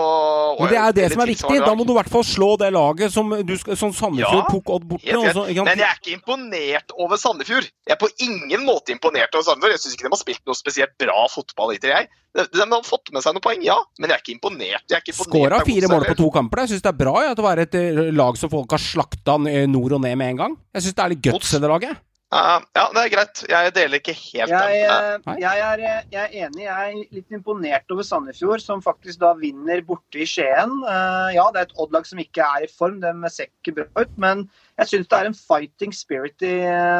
Men det er det som er viktig. Da må du i hvert fall slå det laget som, du som Sandefjord Ja, tok Odd bort med. Men jeg er ikke imponert over Sandefjord. Jeg er på ingen måte imponert over Sandefjord. Jeg syns ikke de har spilt noe spesielt bra fotball hittil, jeg. De, de har fått med seg noen poeng, ja, men jeg er ikke imponert. Jeg er ikke imponert Skåra fire mål på to kamper. Jeg syns det er bra ja, at å være et eh, lag som folk har slakta nord og ned med en gang. Jeg syns det er litt guts i det laget. Ja, ja, det er greit. Jeg deler ikke helt Jeg, den. Eh, jeg, er, eh, jeg er enig. Jeg er litt imponert over Sandefjord, som faktisk da vinner borte i Skien. Uh, ja, det er et Odd-lag som ikke er i form, de ser ikke bra ut. Men jeg syns det er en fighting spirit i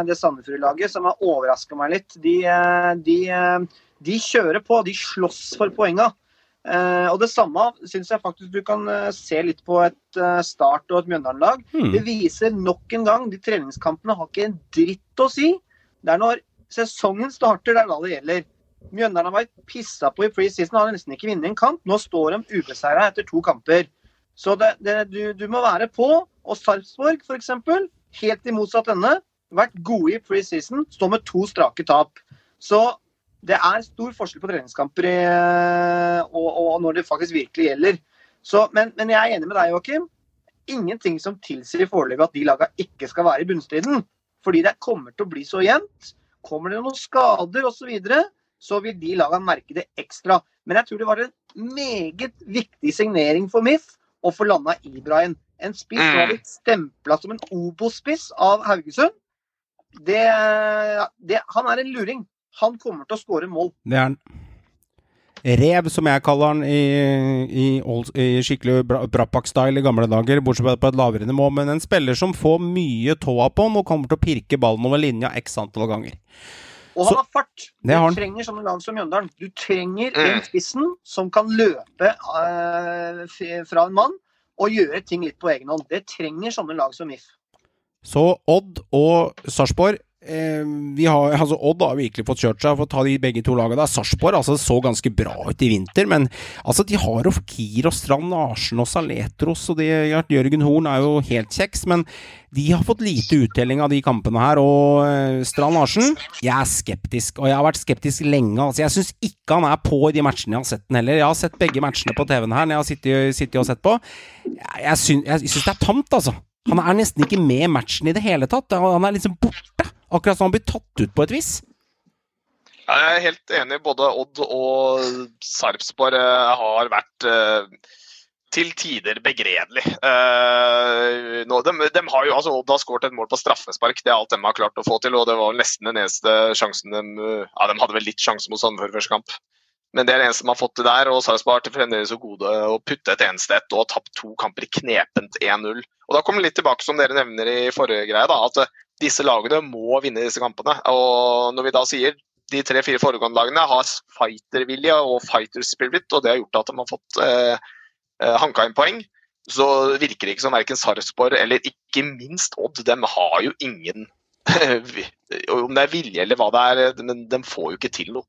det Sandefjord-laget som har overraska meg litt. De, de, de kjører på, de slåss for poenga. Eh, og det samme syns jeg faktisk du kan eh, se litt på et eh, Start og et Mjøndalen-lag. Hmm. Det viser nok en gang de treningskampene har ikke en dritt å si. Det er når sesongen starter, det er da det gjelder. Mjøndalen har vært pissa på i preseason, har nesten ikke vunnet en kamp. Nå står de ubeseira etter to kamper. Så det, det, du, du må være på. Og Sarpsborg, f.eks., helt i motsatt ende, vært gode i preseason, står med to strake tap. Så det er stor forskjell på treningskamper i, og, og når det faktisk virkelig gjelder. Så, men, men jeg er enig med deg, Joakim ingenting som tilsier foreløpig at de lagene ikke skal være i bunnstriden. Fordi det kommer til å bli så jevnt. Kommer det noen skader osv., så, videre, så vil de lagene merke det ekstra. Men jeg tror det var en meget viktig signering for MIF å få landa Ibrahim. En spiss som har blitt stempla som en Obo-spiss av Haugesund. Det, det, han er en luring. Han kommer til å skåre mål. Det er han. Rev, som jeg kaller han i, i, old, i skikkelig Bra- Brapak-style i gamle dager, bortsett fra på et lavere nivå. Men en spiller som får mye tåa på han og kommer til å pirke ballen over linja x antall ganger. Og Så- han har fart. Du har trenger sånne lag som Mjøndalen. Du trenger Mm. en spissen som kan løpe uh, fra en mann og gjøre ting litt på egen hånd. Det trenger sånne lag som MIF. Så Odd og Sarpsborg eh, vi har, altså Odd har virkelig fått kjørt seg for å ta de begge to lagene. Sarpsborg altså, så ganske bra ut i vinter, men altså, de har jo Fakir og Strand Larsen og Saletros, og de, Jørgen Horn er jo helt kjeks, men de har fått lite uttelling av de kampene her. Og eh, Strand Larsen, jeg er skeptisk, og jeg har vært skeptisk lenge. Altså, jeg syns ikke han er på i de matchene jeg har sett den heller. Jeg har sett begge matchene på TV-en her når jeg har sittet, sittet og sett på. Jeg jeg syns det er tamt, altså. Han er nesten ikke med i matchen i det hele tatt. Han er liksom borte. Akkurat som han blir tatt ut på et vis. Jeg er helt enig. Både Odd og Sarpsborg eh, har vært eh, til tider begredelig. Uh, nå, de, de har jo, altså Odd har skåret et mål på straffespark, det er alt de har klart å få til. og Det var nesten den eneste sjansen de Ja, de hadde vel litt sjanse mot Sandefjord første kamp. Men det er det eneste de har fått til der. og Sarpsborg til fremdeles så gode å putte et eneste ett og har tapt to kamper i knepent 1-0. Og Da kommer det litt tilbake som dere nevner i forrige greie, da, at disse lagene må vinne disse kampene. Og Når vi da sier de tre-fire foregående lagene har fightervilje og fighter spirit, og det har gjort at de har fått eh, hanka inn poeng, så virker det ikke som verken Sarpsborg eller ikke minst Odd. De har jo ingen Om det er vilje eller hva det er, men de får jo ikke til noe.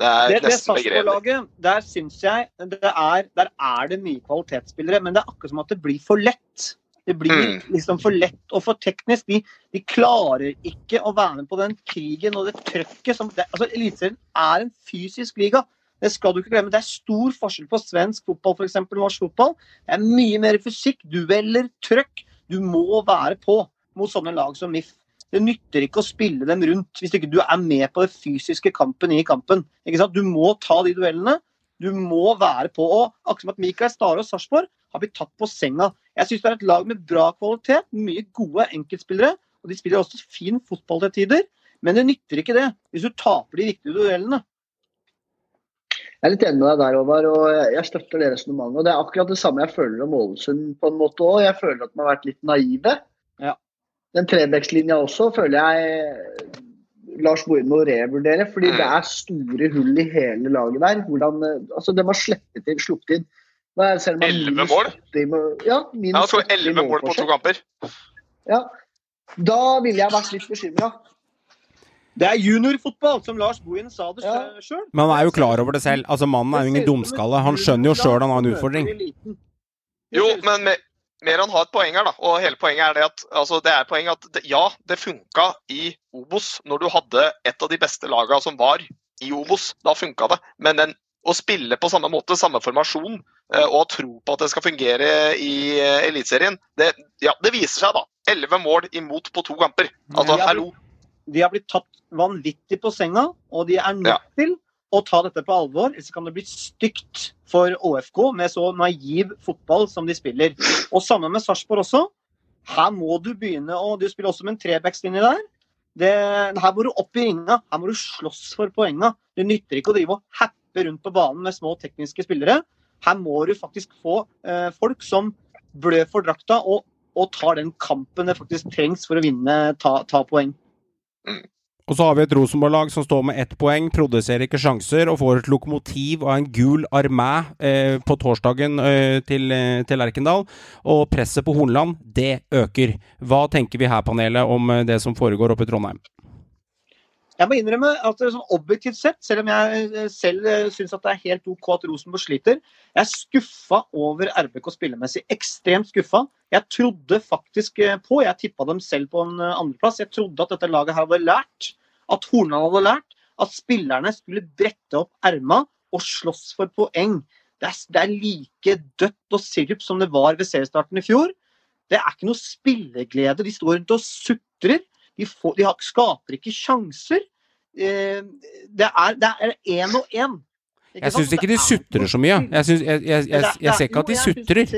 Det er Det, nesten begredelig. Der syns jeg det er, Der er det mye kvalitetsspillere, men det er akkurat som at det blir for lett. Det blir Mm. liksom for lett og for teknisk. De, de klarer ikke å være med på den krigen og det trøkket som det, altså Eliteserien er en fysisk liga. Det skal du ikke glemme. Det er stor forskjell på svensk fotball og norsk fotball. Det er mye mer fysikk, dueller, trøkk. Du må være på mot sånne lag som MIF. Det nytter ikke å spille dem rundt hvis ikke du er med på den fysiske kampen i kampen. Du må ta de duellene. Du må være på. Og akkurat som at Mikael Stare og Sarpsborg har blitt tatt på senga. Jeg syns det er et lag med bra kvalitet, mye gode enkeltspillere. Og de spiller også fin fotball til tider. Men det nytter ikke det hvis du taper de viktige duellene. Jeg er litt enig med deg der, Håvard, og jeg- støtter det resonnementet. Og Det er akkurat det samme jeg føler om Ålesund på en måte òg. Jeg føler at de har vært litt naive. Ja. Den trebekslinja også føler jeg Lars Bohin må revurdere, fordi Mm. det er store hull i hele laget der. Hvordan, eh, altså De har sluppet inn, sluppet inn Er selv om 11 mål? i mål- Ja, Han minus skåret 11 mål på to kamper. Ja. Da ville jeg vært litt bekymra. Det er juniorfotball, som Lars Bohin sa det Ja. sjøl. Men han er jo klar over det selv. Altså Mannen er jo ingen dumskalle. Han skjønner jo sjøl han har en utfordring. Jo, men Mer Meran har et poeng her, da. Og hele poenget er det at altså, det er poeng at det, ja, det funka i Obos når du hadde et av de beste lagene som var i Obos. Da funka det. Men den, å spille på samme måte, samme formasjon, eh, og tro på at det skal fungere i eh, Eliteserien, det, ja, det viser seg, da. 11 mål imot på to kamper. Altså, Ja, hallo. De har blitt tatt vanvittig på senga, og de er nødt Ja. til å ta dette på alvor. Ellers kan det bli stygt for ÅFK med så naiv fotball som de spiller. Og sammen med Sarpsborg også. Her må du begynne å Du spiller også med en trebackslinje der. Det, her må du opp i ringa. Her må du slåss for poenga. Det nytter ikke å drive og happe rundt på banen med små tekniske spillere. Her må du faktisk få eh, folk som blør for drakta og, og tar den kampen det faktisk trengs for å vinne, ta, ta poeng. Og så har vi et Rosenborg-lag som står med ett poeng, produserer ikke sjanser og får et lokomotiv av en gul armé eh, på torsdagen eh, til, eh, til Erkendal. Og presset på Hornland, det øker. Hva tenker vi her, panelet, om eh, det som foregår oppe i Trondheim? Jeg må innrømme at er sånn objektivt sett, selv om jeg eh, selv eh, syns at det er helt OK at Rosenborg sliter, jeg er skuffa over RBK spillemessig. Ekstremt skuffa. Jeg trodde faktisk eh, på, jeg tippa dem selv på en eh, andreplass, jeg trodde at dette laget her hadde lært, at Hornland hadde lært, at spillerne skulle brette opp erma og slåss for poeng. Det er, det er like dødt og sirup som det var ved seriestarten i fjor. Det er ikke noe spilleglede. De står rundt og sutrer. De, får, de har, skaper ikke sjanser. Eh, det er det én og én. Jeg syns ikke de sutrer så mye. Jeg, synes, jeg, jeg, jeg, jeg ser ikke at de sutrer.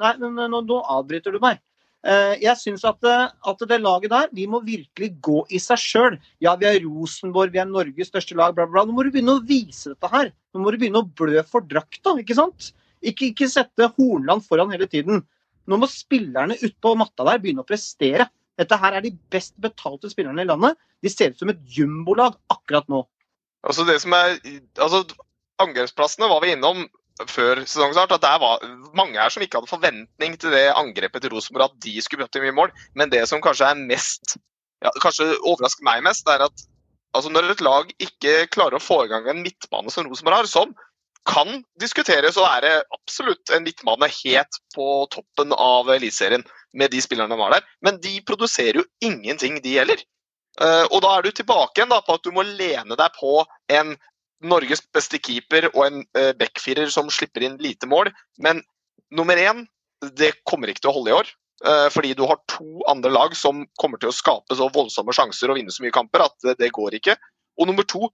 Nei, men nå avbryter du meg. Eh, Jeg syns at, eh, at det laget der, de må virkelig gå i seg sjøl. Ja, vi er Rosenborg, vi er Norges største lag, bla, bla. Nå må du begynne å vise dette her. Nå må du begynne å blø for drakta, ikke sant? Ikke, ikke sette Hornland foran hele tiden. Nå må spillerne utpå matta der begynne å prestere. Dette her er de best betalte spillerne i landet. De ser ut som et jumbolag akkurat nå. Altså det som er, altså Angrepsplassene var vi innom før sesongstart. at det var mange her som ikke hadde forventning til det angrepet til Rosenborg, at de skulle bøtte mye mål. Men det som kanskje er mest ja, kanskje overrasker meg mest, er at altså når et lag ikke klarer å få i gang en midtbane som Rosenborg har, som kan diskuteres å det absolutt en midtbane helt på toppen av Eliteserien med de spillerne de har der, men de produserer jo ingenting, de heller. Eh, og da er du tilbake igjen da, på at du må lene deg på en Norges beste keeper og en uh, backfirer som slipper inn lite mål. Men nummer én, det kommer ikke til å holde i år. Eh, fordi du har to andre lag som kommer til å skape så voldsomme sjanser og vinne så mye kamper at det, går ikke. Og nummer to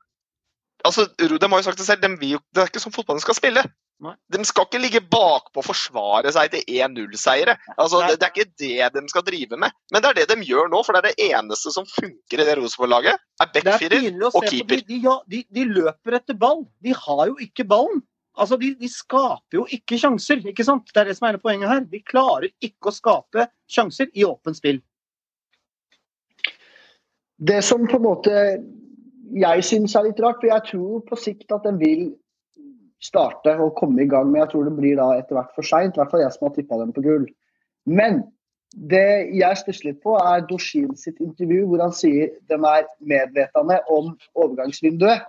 altså, De har jo sagt det selv, de vil, det er ikke sånn fotballen skal spille. De skal ikke ligge bakpå og forsvare seg til 1-0-seiere. Altså, det, det er ikke det de skal drive med. Men det er det de gjør nå, for det er det eneste som funker i det Rosenborg-laget. Er er backfirer og se på. De, keeper. de, ja, de, de løper etter ball. De har jo ikke ballen. Altså, de, de skaper jo ikke sjanser. ikke sant? Det er det som er hele poenget her. De klarer ikke å skape sjanser i åpent spill. Det som på en måte jeg syns er litt rart, for jeg tror på sikt at den vil starte og komme i gang, med. jeg tror det blir da etter hvert for seint. I hvert fall jeg som har tippa dem på gull. Men det jeg stusser litt på, er Doshin sitt intervju hvor han sier de er medvetende om overgangsvinduet.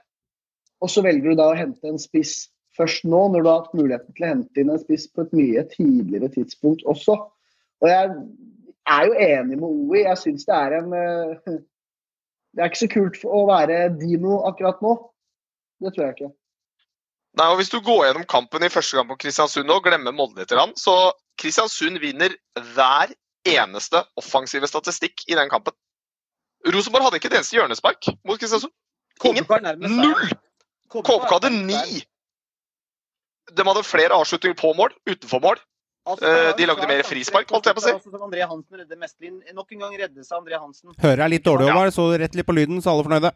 Og så velger du da å hente en spiss først nå, når du har hatt muligheten til å hente inn en spiss på et mye tidligere tidspunkt også. Og jeg er jo enig med OI. Jeg syns det er en eh, Det er ikke så kult å være Dino akkurat nå. Det tror jeg ikke. Nei, og Hvis du går gjennom kampen i første kamp på Kristiansund og glemmer Molde litt, så Kristiansund vinner hver eneste offensive statistikk i den kampen. Rosenborg hadde ikke et eneste hjørnespark mot Kristiansund. Ingen. Null! KBK hadde ni! De hadde flere avslutninger på mål, utenfor mål. Altså, Eh, de lagde mer en frispark, holdt jeg på å si. Altså, som André Hansen redder Mestrin. Nok en gang reddes av André Hansen. Hører jeg litt dårlig, Ja. Så rett litt på lyden, så alle fornøyde.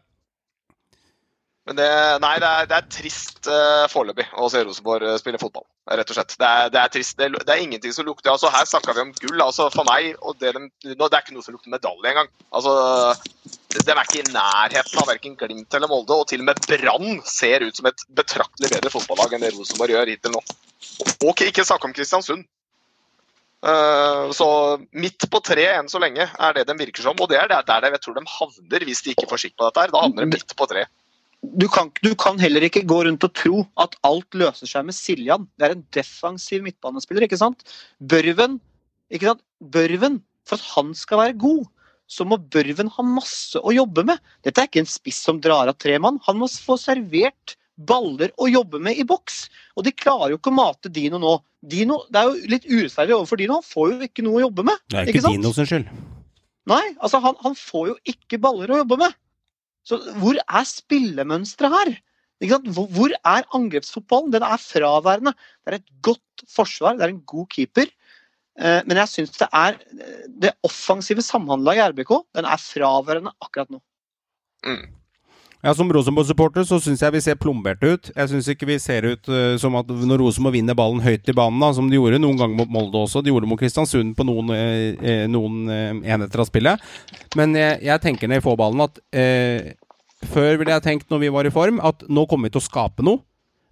Men det, nei, det er, det er trist uh, foreløpig å se Rosenborg eh, spille fotball. Rett og slett. Det er, det er trist. Det, det er ingenting som lukter altså Her snakka vi om gull. altså For meg og det, de, det er ikke noe som lukter medalje engang. Altså, De er ikke i nærheten av verken Glimt eller Molde, og til og med Brann ser ut som et betraktelig bedre fotballag enn det Rosenborg gjør hittil nå. Og ikke snakke om Kristiansund. Uh, så midt på tre enn så lenge er det de virker som, og det er der jeg tror de havner hvis de ikke får skikk på dette. her. Da havner de midt på tre. Du kan, du kan heller ikke gå rundt og tro at alt løser seg med Siljan. Det er en defensiv midtbanespiller, ikke sant? Børven, ikke sant? Børven, for at han skal være god, så må Børven ha masse å jobbe med. Dette er ikke en spiss som drar av tre mann. Han må få servert baller å jobbe med i boks. Og de klarer jo ikke å mate Dino nå. Dino, Det er jo litt urettferdig overfor Dino. Han får jo ikke noe å jobbe med. Det er Ikke ikke? Dino sin skyld. Nei, altså han, han får jo ikke baller å jobbe med. Så hvor er spillemønsteret her? Hvor er angrepsfotballen? Den er fraværende. Det er et godt forsvar, det er en god keeper. Eh, men jeg syns det er eh, det offensive samhandlaget i RBK, den er fraværende akkurat nå. Mm. Ja, Som Rosenborg-supporter så syns jeg vi ser plomberte ut. Jeg syns ikke vi ser ut uh, som at når Rosenborg vinner ballen høyt i banen, da, som de gjorde noen ganger mot Molde også. De gjorde det mot Kristiansund på noen, uh, noen uh, enheter av spillet. Men jeg, jeg tenker når i får ballen at Før ville jeg tenkt når vi var i form, at nå kommer vi til å skape noe.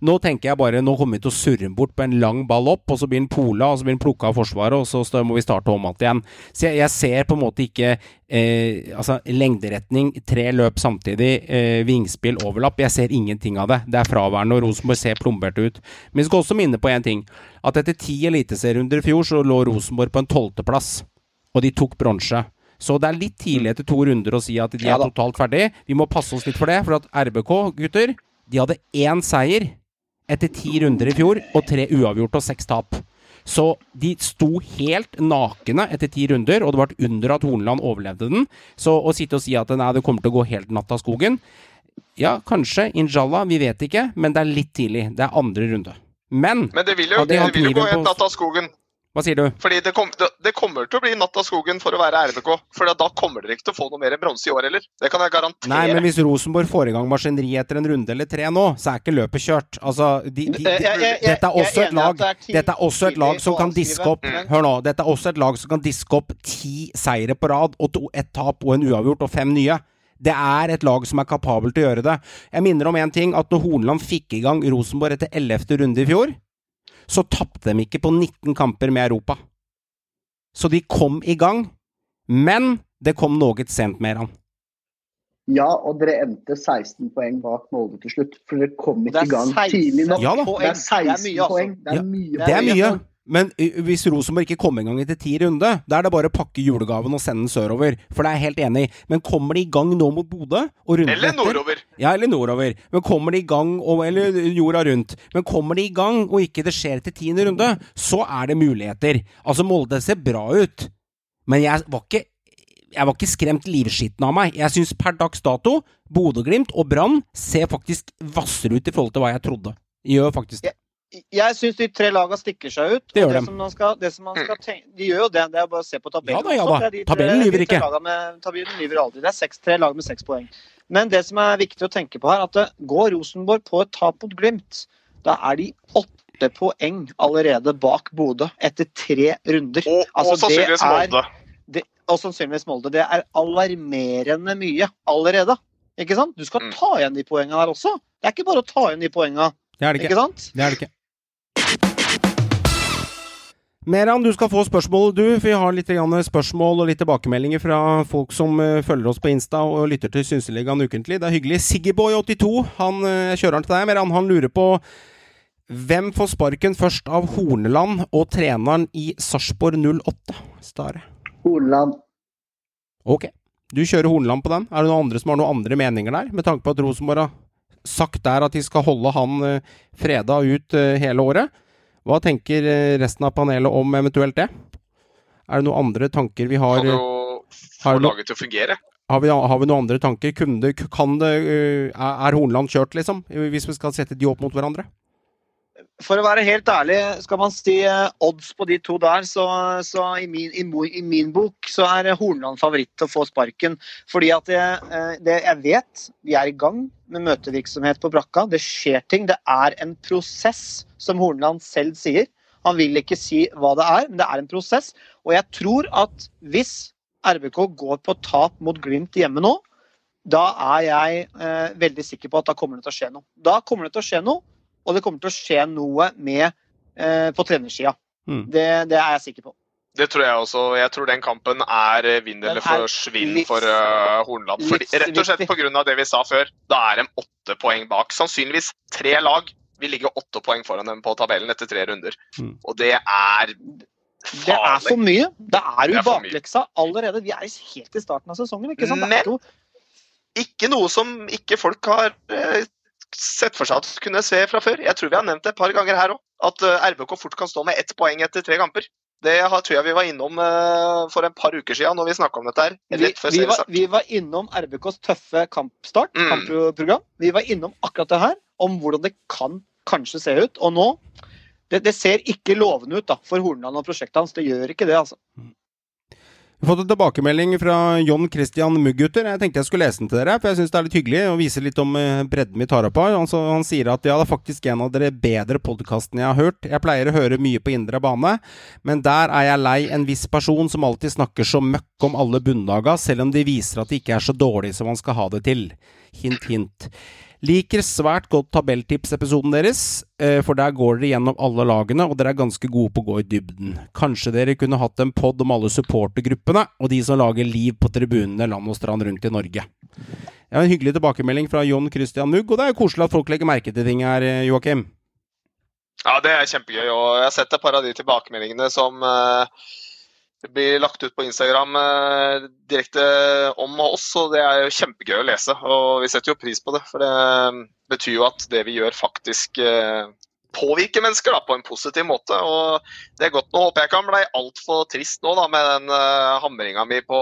Nå tenker jeg bare, nå kommer vi til å surre den bort på en lang ball opp, og så blir den pola, og så blir den plukka av Forsvaret, og så, må vi starte om igjen. Så jeg, jeg ser på en måte ikke eh, altså lengderetning, tre løp samtidig, eh, vingspill, overlapp. Jeg ser ingenting av det. Det er fraværende, og Rosenborg ser plombert ut. Men vi skal også minne på én ting. At etter ti eliteserierunder i fjor, så lå Rosenborg på en tolvteplass, og de tok bronse. Så det er litt tidlig etter to runder å si at de Ja er totalt ferdig. Vi må passe oss litt for det, for at RBK, gutter, de hadde én seier etter ti runder i fjor, og tre uavgjort og seks tap. Så de sto helt nakne etter ti runder, og det var et under at Horneland overlevde den. Så å sitte og si at nei, det kommer til å gå helt natt av skogen Ja, kanskje. Inshallah. Vi vet ikke. Men det er litt tidlig. Det er andre runde. Men Men det vil jo, de det vil jo gå helt natt av skogen. Hva sier du? Fordi det, kom, det, det kommer til å bli natt av skogen for å være RBK. For da kommer dere ikke til å få noe mer bronse i år heller. Det kan jeg garantere. Nei, men hvis Rosenborg får i gang maskineri etter en runde eller tre nå, så er ikke løpet kjørt. Altså, de, de, de, Jeg- jeg- jeg- dette er også et lag er Dette er også et lag som kan diske opp Hør nå, dette er også et lag som kan diske opp ti seire på rad, og to, et tap og en uavgjort og fem nye. Det er et lag som er kapabel til å gjøre det. Jeg minner om én ting, at når Hornland fikk i gang Rosenborg etter 11. runde i fjor, så tapte de ikke på 19 kamper med Europa. Så de kom i gang. Men Det kom noe sent, Meran. Ja, og dere endte 16 poeng bak Molde til slutt. For dere kom ikke i gang tidlig nok. Ja. Det er 16 Det er mye, altså. poeng. Det er mye. Det er mye. Men hvis Rosenborg ikke kommer i gang etter ti runde, da er det bare å pakke julegaven og sende den sørover. For det er jeg helt enig i. Men kommer de i gang nå mot Bodø Eller etter nordover. Ja, eller nordover. Men kommer de i gang, og, eller jorda rundt. Men kommer de i gang, og ikke det skjer til tiende runde, så er det muligheter. Altså, Molde ser bra ut. Men jeg var ikke jeg var ikke skremt livskitten av meg. Jeg syns per dags dato Bodø-Glimt og Brann ser faktisk hvassere ut i forhold til hva jeg trodde. Gjør faktisk det. Jeg syns de tre lagene stikker seg ut. Det gjør. Som man skal, det som man skal tenke, de gjør jo det. Det er bare å se på tabellen. Ja da, ja da. Det de tre- Tabellen lyver ikke. Med, tabellen lyver aldri. Det er seks, tre lag med seks poeng. Men det som er viktig å tenke på her, at det går Rosenborg på et tap mot Glimt, da er de åtte poeng allerede bak Bodø etter tre runder. Og, Altså, og sannsynligvis det er- Molde. det, og sannsynligvis Molde. Det er alarmerende mye allerede. Ikke sant? Du skal Mm. ta igjen de poengene her også. Det er ikke bare å ta igjen de poengene, Det er det ikke ikke. sant? Det er det ikke. Meran, du skal få spørsmål, du. For vi har litt spørsmål og litt tilbakemeldinger fra folk som eh, følger oss på Insta og lytter til Synseligaen ukentlig. Det er hyggelig. Siggyboy82, han eh, kjører til deg, Meran. Han lurer på hvem får sparken først av Horneland og treneren i Sarpsborg 08? Stare. Horneland. Ok. Du kjører Horneland på den. Er det noen andre som har noen andre meninger der, med tanke på at Rosenborg har sagt der at de skal holde han eh, freda ut hele året? Hva tenker eh, resten av panelet om eventuelt det? Er det noen andre tanker vi har? Kan eh, jo har få laget til å fungere. Har vi, har vi noen andre tanker? Det, kan det, eh, er Hornland kjørt, liksom? Hvis vi skal sette de opp mot hverandre? For å være helt ærlig, skal man si eh, odds på de to der, så, så i, min, i, i min bok så er Hornland favoritt til å få sparken. Fordi at jeg, eh, det jeg vet, vi er i gang med møtevirksomhet på brakka. Det skjer ting. Det er en prosess, som Hornland selv sier. Han vil ikke si hva det er, men det er en prosess. Og jeg tror at hvis RBK går på tap mot Glimt hjemme nå, da er jeg eh, veldig sikker på at da kommer det til å skje noe. Da kommer det til å skje noe, og det kommer til å skje noe med eh, på trenersida. Mm. Det, det er jeg sikker på. Det tror jeg også. Jeg tror den kampen er eh, vinn eller er forsvinn for uh, Hornland. Fordi, rett og slett pga. det vi sa før. Da er de åtte poeng bak. Sannsynligvis tre lag vil ligge åtte poeng foran dem på tabellen etter tre runder. Mm. Og det er Det er for mye. Det er jo bakleksa allerede. Vi er helt i starten av sesongen. ikke sant? Men- ikke noe- som ikke folk har sett for seg at kunne se fra før. Jeg tror vi har nevnt det et par ganger her òg, at eh, RBK fort kan stå med ett poeng etter tre kamper. Det tror jeg vi var innom eh, for et par uker siden når vi snakka om dette her. vi, vi, var, vi var innom RBKs tøffe kampstart, Mm. kampprogram. Vi var innom akkurat det her, om hvordan det kan kanskje se ut. Og nå det, det ser ikke lovende ut da, for Hornland og prosjektet hans. Det gjør ikke det, altså. Vi har fått en tilbakemelding fra John Christian Muggutter. Jeg tenkte jeg skulle lese den til dere, for jeg syns det er litt hyggelig å vise litt om eh, bredden vi tar opp her. Altså, han sier at ja, det er faktisk en av dere bedre podkastene jeg har hørt. Jeg pleier å høre mye på indre bane, men der er jeg lei en viss person som alltid snakker så møkk om alle bunndaga, selv om de viser at de ikke er så dårlige som man skal ha det til. Hint, hint. Liker svært godt tabelltipsepisoden deres, eh, for der går dere gjennom alle lagene, og dere er ganske gode på å gå i dybden. Kanskje dere kunne hatt en pod om alle supportergruppene, og de som lager liv på tribunene land og strand rundt i Norge. Det er en hyggelig tilbakemelding fra John Christian Mugg, og det er jo koselig at folk legger merke til ting her, eh, Joakim. Ja, det er kjempegøy. Og jeg har sett et par av de tilbakemeldingene som eh, blir lagt ut på Instagram eh, direkte om oss, og det er jo kjempegøy å lese. Og vi setter jo pris på det, for det betyr jo at det vi gjør faktisk eh, påvirker mennesker da, på en positiv måte. Og det er godt. Nå håper jeg ikke han ble altfor trist nå da, med den eh, hamringa mi på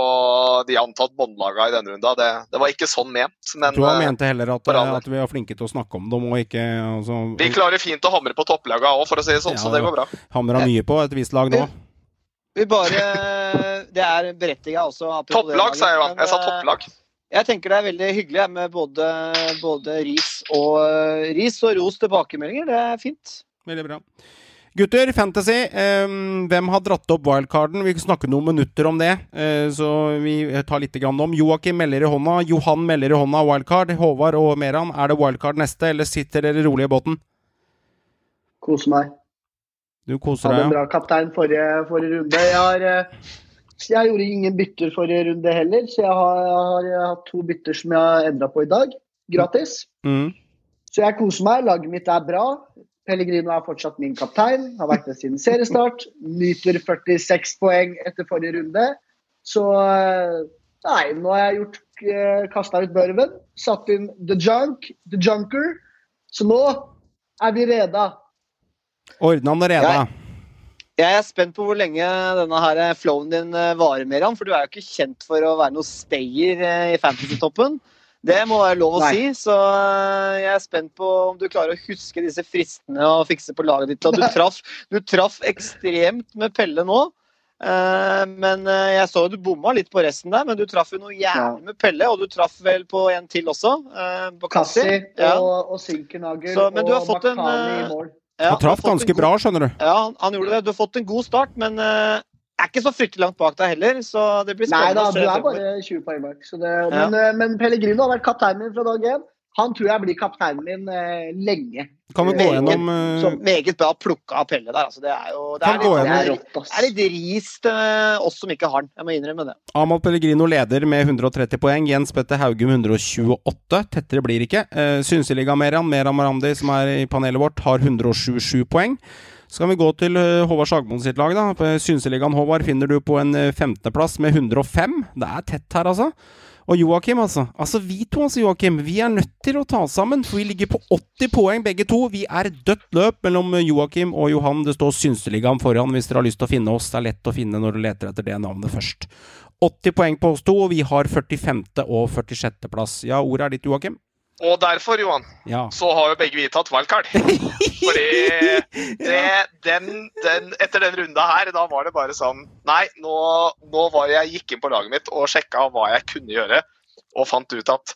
de antatt båndlaga i denne runda. Det, det var ikke sånn ment. Men Jeg tror han eh, mente heller at, at vi var flinke til å snakke om dem, og ikke altså, vi klarer fint å hamre på topplaga òg, for å si det sånn, Ja, så det går bra. hamra mye på et visst lag nå. Vi bare Det er berettiga også. Topplag, sa jeg jo. Jeg sa eh, topplag. Jeg tenker det er veldig hyggelig med både, både ris og eh, ris og ros tilbakemeldinger. Det er fint. Veldig bra. Gutter, Fantasy. Eh, hvem har dratt opp wildcarden? Vi snakker snakke noen minutter om det. Eh, så vi tar litt grann om. Joakim melder i hånda. Johan melder i hånda wildcard. Håvard og Meran, er det wildcard neste, eller sitter dere rolig i båten? Kose meg. Du koser deg, ja. bra kaptein forrige, forrige runde. Jeg har, eh, jeg gjorde ingen bytter forrige runde heller, så jeg har, jeg har, hatt to bytter som jeg har endra på i dag. Gratis. Mm. Så jeg koser meg. Laget mitt er bra. Pellegrino er fortsatt min kaptein. Har vært det siden seriestart. Nyter 46 poeng etter forrige runde. Så eh, nei, nå har jeg gjort kasta ut børven. Satt inn The Junk, The Junker. Så nå er vi reda. Ordna den reda. Jeg- Jeg er spent på hvor lenge denne her flowen din eh, varer, Meran. For du er jo ikke kjent for å være noe stayer eh, i fantasy-toppen. Det må være lov å Nei. si. Så eh, jeg er spent på om du klarer å huske disse fristene og fikse på laget ditt. Og du traff, du traff ekstremt med Pelle nå. Eh, Men jeg så jo du bomma litt på resten der, men du traff jo noe jævlig med Pelle. Og du traff vel på en til også, på Kassi. Kassi Ja. og, og Sinkernagel Så, men og fått Makani i mål. Ja, Han traff ganske god- bra, skjønner du. Ja, han, gjorde det. Du har fått en god start, men uh, er ikke så fryktelig langt bak deg heller. Så det blir Nei da, du er bare 20 poeng bak. Så det, Ja. men, eh, men Pellegrino har vært kaptein min fra dag én. Han tror jeg blir kapteinen min eh, lenge. Kan vi gå gjennom eh, Så meget bra plukka av Pelle der. Altså, det er jo det er litt, Det er rått, ass. det er litt ris til oss som ikke har den. Jeg må innrømme det. Amal Pellegrino leder med 130 poeng. Jens Petter Haugum 128. Tettere blir ikke. Uh, Synseliga Meran, Meran Marandi, som er i panelet vårt, har 127 poeng. Så kan vi gå til eh, Håvard Sagmoen sitt lag. da. Synseligaen Håvard finner du på en eh, femteplass med 105. Det er tett her, altså. Og Joakim, altså. Altså Vi to, altså, Joakim. Vi er nødt til å ta oss sammen, for vi ligger på 80 poeng begge to. Vi er dødt løp mellom Joakim og Johan. Det står Synseligaen foran hvis dere har lyst til å finne oss. Det er lett å finne når du leter etter det navnet først. 80 poeng på oss to, og vi har 45. og 46. plass. Ja, ordet er ditt, Joakim. Og derfor, Johan, Ja. så har jo begge vi tatt wildcard. Fordi det, den, den, etter den runda her, da var det bare sånn Nei, nå, nå var jeg gikk inn på laget mitt og sjekka hva jeg kunne gjøre, og fant ut at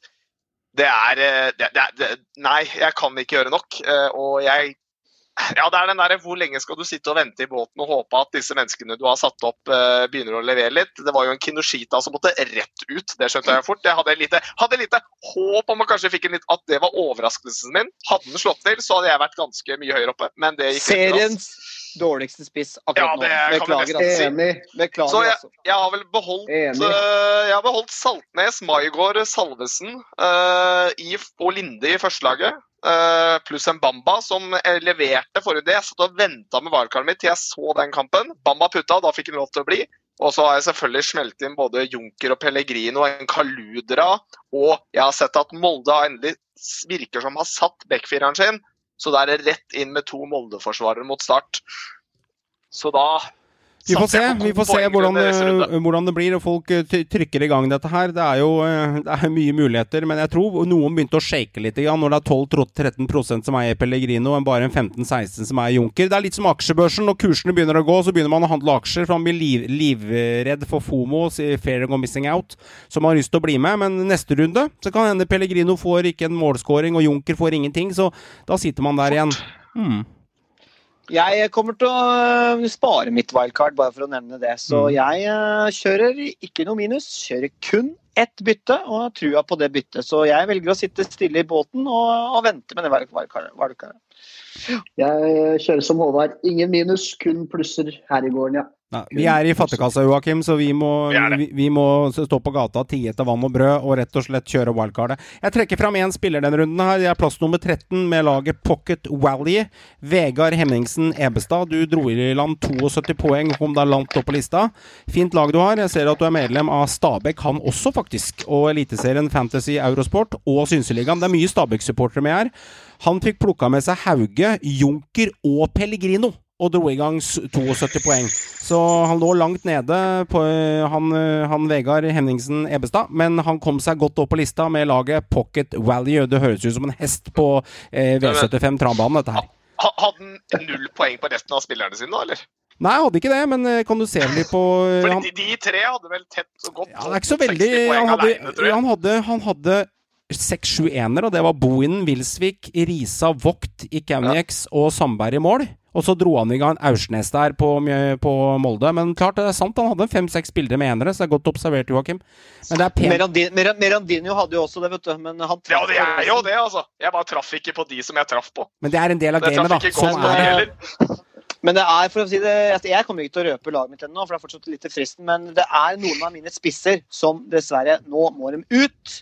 det er eh, det, det, Nei, jeg kan ikke gjøre nok. eh, Og jeg Ja, det er den derre hvor lenge skal du sitte og vente i båten og håpe at disse menneskene du har satt opp, eh, begynner å levere litt. Det var jo en Kinoshita som måtte rett ut, det skjønte jeg fort. Jeg hadde lite, hadde lite håp om at kanskje fikk en litt, at det var overraskelsen min. Hadde den slått til, så hadde jeg vært ganske mye høyere oppe. Men det gikk ikke. Seriens dårligste spiss Ja, akkurat det nå. kan vi Beklager, altså. Enig. Beklager, Så jeg- altså. Jeg har vel beholdt, øh, jeg har beholdt Saltnes, Maigård, Salvesen uh, i, og Linde i førstelaget. Øh, pluss en Bamba som eh, leverte forrige det. Jeg satt og venta med wildcardet mitt til jeg så den kampen. Bamba putta, da fikk han lov til å bli. Og så har jeg selvfølgelig smelt inn både Junker og Pellegrino, en Kaludra. Og jeg har sett at Molde endelig virker som har satt backfireren sin. Så da er det rett inn med to Molde-forsvarere mot start. Så da Vi får se, vi får se hvordan, hvordan det blir, og folk eh, trykker i gang dette her. Det er jo eh, det er mye muligheter, men jeg tror noen begynte å shake litt igjen når det er 12-13% som eier Pellegrino, og bare en 15-16 som eier Junker. Det er litt som aksjebørsen. Når kursene begynner å gå, så begynner man å handle aksjer, for man blir liv, livredd for FOMO, fair fear missing out, så man har lyst til å bli med. Men neste runde så kan hende Pellegrino får ikke en målscoring, og Junker får ingenting, så da sitter man der igjen. Hmm. Jeg kommer til å øh, spare mitt wildcard, bare for å nevne det. Så Mm. jeg øh, kjører ikke noe minus. Kjører kun ett bytte, og har trua på det byttet. Så jeg velger å sitte stille i båten og, og vente med det wild- wildcardet. wildcardet. Jeg kjører som Håvard. Ingen minus, kun plusser her i gården, ja. Nei, vi er i fattigkassa, Joakim, så vi må, Vi vi, må stå på gata, tie etter vann og brød og rett og slett kjøre wildcardet. Jeg trekker fram én spiller denne runden. her. Det er plass nummer 13 med laget Pocket Valley. Vegard Hemmingsen Ebestad. Du dro i land 72 poeng, kom deg langt opp på lista. Fint lag du har. Jeg ser at du er medlem av Stabæk, han også, faktisk. Og Eliteserien Fantasy Eurosport og Synseligaen. Det er mye Stabæk-supportere med her. Han fikk plukka med seg Hauge, Junker og Pellegrino og dro i gang 72 poeng. Så han lå langt nede på øh, han, øh, han Vegard Henningsen Ebestad, men han kom seg godt opp på lista med laget Pocket Value. Det høres ut som en hest på eh, V75 trambanen, dette her. Hadde han null poeng på resten av spillerne sine, da, eller? Nei, jeg hadde ikke det, men eh, kan du se litt på Fordi han, de, tre hadde vel tett og godt Ja, det er ikke så 60 veldig Han hadde, alene, tror jeg. han hadde, han hadde seks-sju enere, og det var Bohinen, Wilsvik, Risa, Vogt, Ikauniex og Sandberg i mål. Og så dro han i gang Aursnes der på, på Molde. Men klart, det er sant, han hadde fem-seks bilder med enere, så det er godt observert, Joakim. Men det er pent. Merandi- Mer- Merandinho hadde jo også det, vet du. Men han Ja, det er jo det, altså. Jeg bare traff ikke på de som jeg traff på. Men det er en del av gamet, da. Sånn er det. Men det er, for å si det, jeg kommer ikke til å røpe laget mitt ennå, for det er fortsatt litt til fristen. Men det er noen av mine spisser som dessverre Nå må de ut.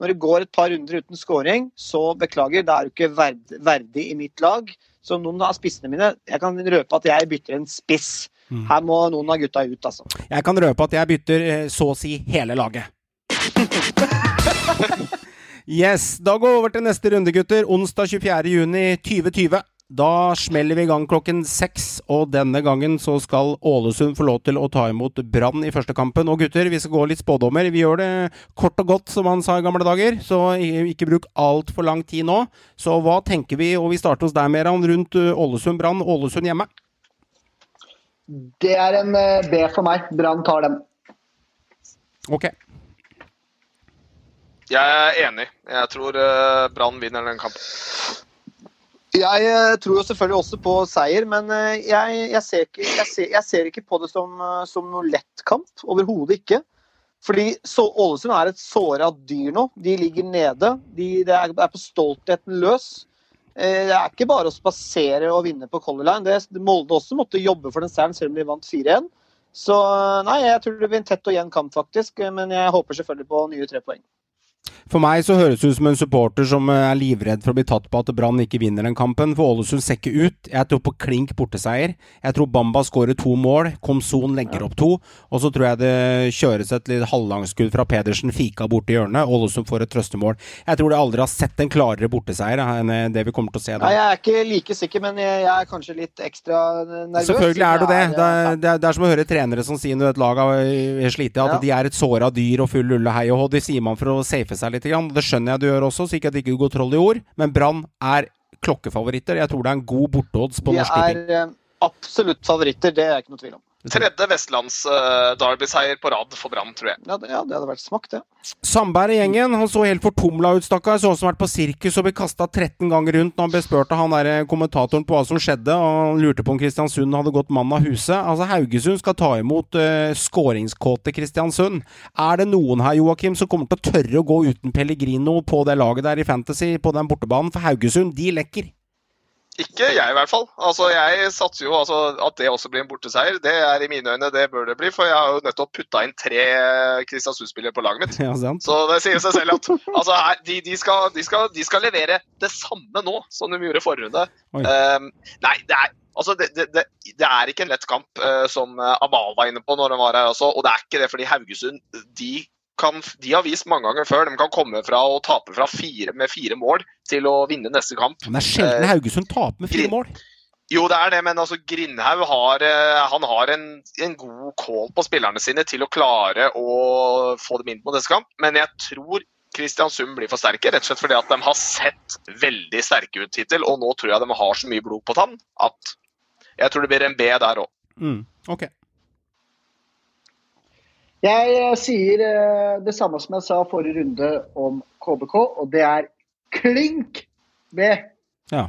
Når det går et par runder uten scoring, så beklager, da er du ikke verd, verdig i mitt lag. Så noen av spissene mine Jeg kan røpe at jeg bytter en spiss. Mm. Her må noen av gutta ut, altså. Jeg kan røpe at jeg bytter eh, så å si hele laget. yes, da går vi over til neste runde, gutter. Onsdag 24.6.2020. Da smeller vi i gang klokken seks, og denne gangen så skal Ålesund få lov til å ta imot Brann i første kampen. Og gutter, vi skal gå litt spådommer. Vi gjør det kort og godt, som han sa i gamle dager, så ikke bruk altfor lang tid nå. Så hva tenker vi, og vi starter hos deg, Meran, rundt uh, Ålesund-Brann. Ålesund hjemme. Det er en eh, B for meg. Brann tar den. Ok. Jeg er enig. Jeg tror eh, Brann vinner den kampen. Jeg eh, tror jo selvfølgelig også på seier, men eh, jeg, jeg, ser, ikke, jeg, ser, jeg ser ikke på det som, eh, som noe lett kamp. Overhodet ikke. Fordi så, Ålesund er et såra dyr nå. De ligger nede. De, det er, er på stoltheten løs. Det er ikke bare å spasere og vinne på Color Line. Det, Molde også måtte jobbe for den seieren, selv om de vant 4-1. Så nei, jeg tror det blir en tett og jevn kamp, faktisk. Men jeg håper selvfølgelig på nye tre poeng. For meg så høres det ut som en supporter som eh, er livredd for å bli tatt på at Brann ikke vinner den kampen. For Ålesund ser ikke ut. Jeg tror på klink borteseier. Jeg tror Bamba skårer to mål. Komson legger opp to. Og så tror jeg det kjøres et litt halvlangskudd fra Pedersen, fika borti hjørnet. Ålesund får et trøstemål. Jeg tror de aldri har sett en klarere borteseier enn eh, det vi kommer til å se Nei, da. Jeg er ikke like sikker, men jeg, er kanskje litt ekstra nervøs. Selvfølgelig er du det. Det er, det, er, det er som å høre trenere som sier når et lag har slitt, at Ja. de er et såra dyr og full lulle hei og hå. Det sier man for å safe seg litt. Det skjønner jeg du gjør også, så ikke at det ikke går troll i ord. Men Brann er klokkefavoritter. Jeg tror det er en god borteodds på De Norsk Tipping. er eh, absolutt favoritter, det er jeg ikke noe tvil om. Tredje vestlands-derby-seier på rad for Brann, tror jeg. Ja, det, ja, det hadde vært smakt, det. Sandberg i gjengen han så helt fortumla ut, stakkar. Så ut som han vært på sirkus og ble kasta 13 ganger rundt når han bespurte han der eh, kommentatoren på hva som skjedde, og han lurte på om Kristiansund hadde gått mann av huset. Altså, Haugesund skal ta imot uh, skåringskåte Kristiansund. Er det noen her, Joakim, som kommer til å tørre å gå uten Pellegrino på det laget der i Fantasy, på den bortebanen? For Haugesund, de lekker. Ikke jeg, i hvert fall. Altså, Jeg satser jo altså, at det også blir en borteseier. Det er i mine øyne det bør det bli, for jeg har jo nettopp putta inn tre Kristiansund-spillere på laget mitt. Ja, sant? Så det sier seg selv at altså, de, de, skal, de, skal, de skal levere det samme nå som de gjorde forrige runde. Um, nei, det er, altså, det, det, det, det er ikke en lett kamp, uh, som eh, Amal var inne på når han var her også. Og det er ikke det fordi Haugesund de, kan, de har vist mange ganger før de kan komme fra å tape fra fire med fire mål til å vinne neste kamp. Men det er sjelden Eh, Haugesund taper med fire mål. Jo, det er det, men altså Grindhaug har, eh, han har en, en god call på spillerne sine til å klare å få dem inn på neste kamp. Men jeg tror Kristiansund blir for sterke, rett og slett fordi at de har sett veldig sterke ut hittil. Og nå tror jeg de har så mye blod på tann at jeg tror det blir en B der òg. Mm, ok. Jeg eh, sier eh, det samme som jeg sa forrige runde om KBK, og det er klink B. Ja.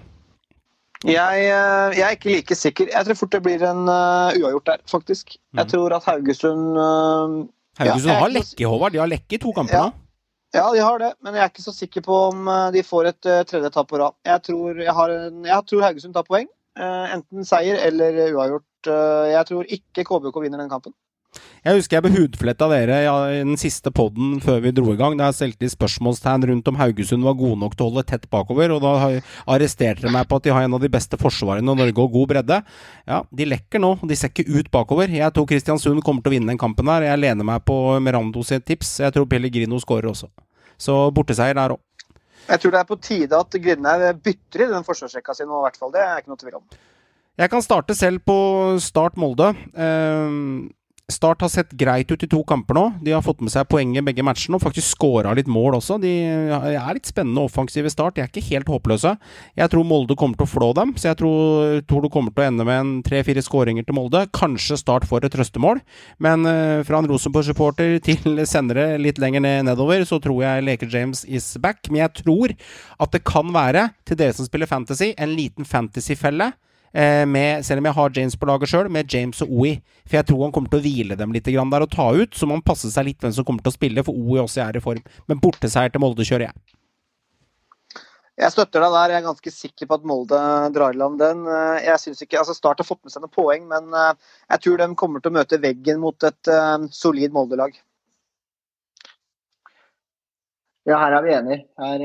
Jeg, eh, jeg er ikke like sikker. Jeg tror fort det blir en uh, uavgjort der, faktisk. Mm. Jeg tror at Haugesund uh, Haugesund Ja, har lekke, Håvard. De har lekke i to kamper Ja. nå. Ja, de har det, men jeg er ikke så sikker på om de får et uh, tredje tap på rad. Jeg tror, jeg en, jeg tror Haugesund tar poeng. Uh, enten seier eller uavgjort. Jeg tror ikke KBK vinner den kampen. Jeg husker jeg ble hudfletta av dere ja, i den siste podden før vi dro i gang. Da jeg stelte spørsmålstegn rundt om Haugesund var gode nok til å holde tett bakover. Og da arresterte dere meg på at de har en av de beste forsvarene i Norge og god bredde. Ja, de lekker nå. De ser ikke ut bakover. Jeg tror Kristiansund kommer til å vinne den kampen der. Jeg lener meg på Merando sitt tips. Jeg tror Pellegrino skårer også. Så borteseier der òg. Jeg tror det er på tide at Grindhaug bytter i den forsvarsrekka si nå, i hvert fall. Det er ikke noe tvil om. Jeg kan starte selv på Start Molde. Eh, Start har sett greit ut i to kamper nå. De har fått med seg poenget begge matchene og faktisk skåra litt mål også. De er litt spennende og offensive Start. De er ikke helt håpløse. Jeg tror Molde kommer til å flå dem, så jeg tror, tror det kommer til å ende med en tre-fire skåringer til Molde. Kanskje Start får et trøstemål, men eh, fra en Rosenborg-supporter til sendere litt lenger ned nedover, så tror jeg Leker James is back. Men jeg tror at det kan være, til dere som spiller Fantasy, en liten fantasyfelle. Eh, med, selv om jeg har James på laget sjøl, med James og OI. For jeg tror han kommer til å hvile dem litt grann der og ta ut, så må han passe seg litt hvem som kommer til å spille, for OI også er i form. Men borteseier til Molde kjører jeg. Jeg støtter deg der. Jeg er ganske sikker på at Molde drar i land den. Eh, Jeg synes ikke, altså Start har fått med seg noen poeng, men eh, jeg tror de kommer til å møte veggen mot et solid Molde-lag. Ja, her er vi enige. Her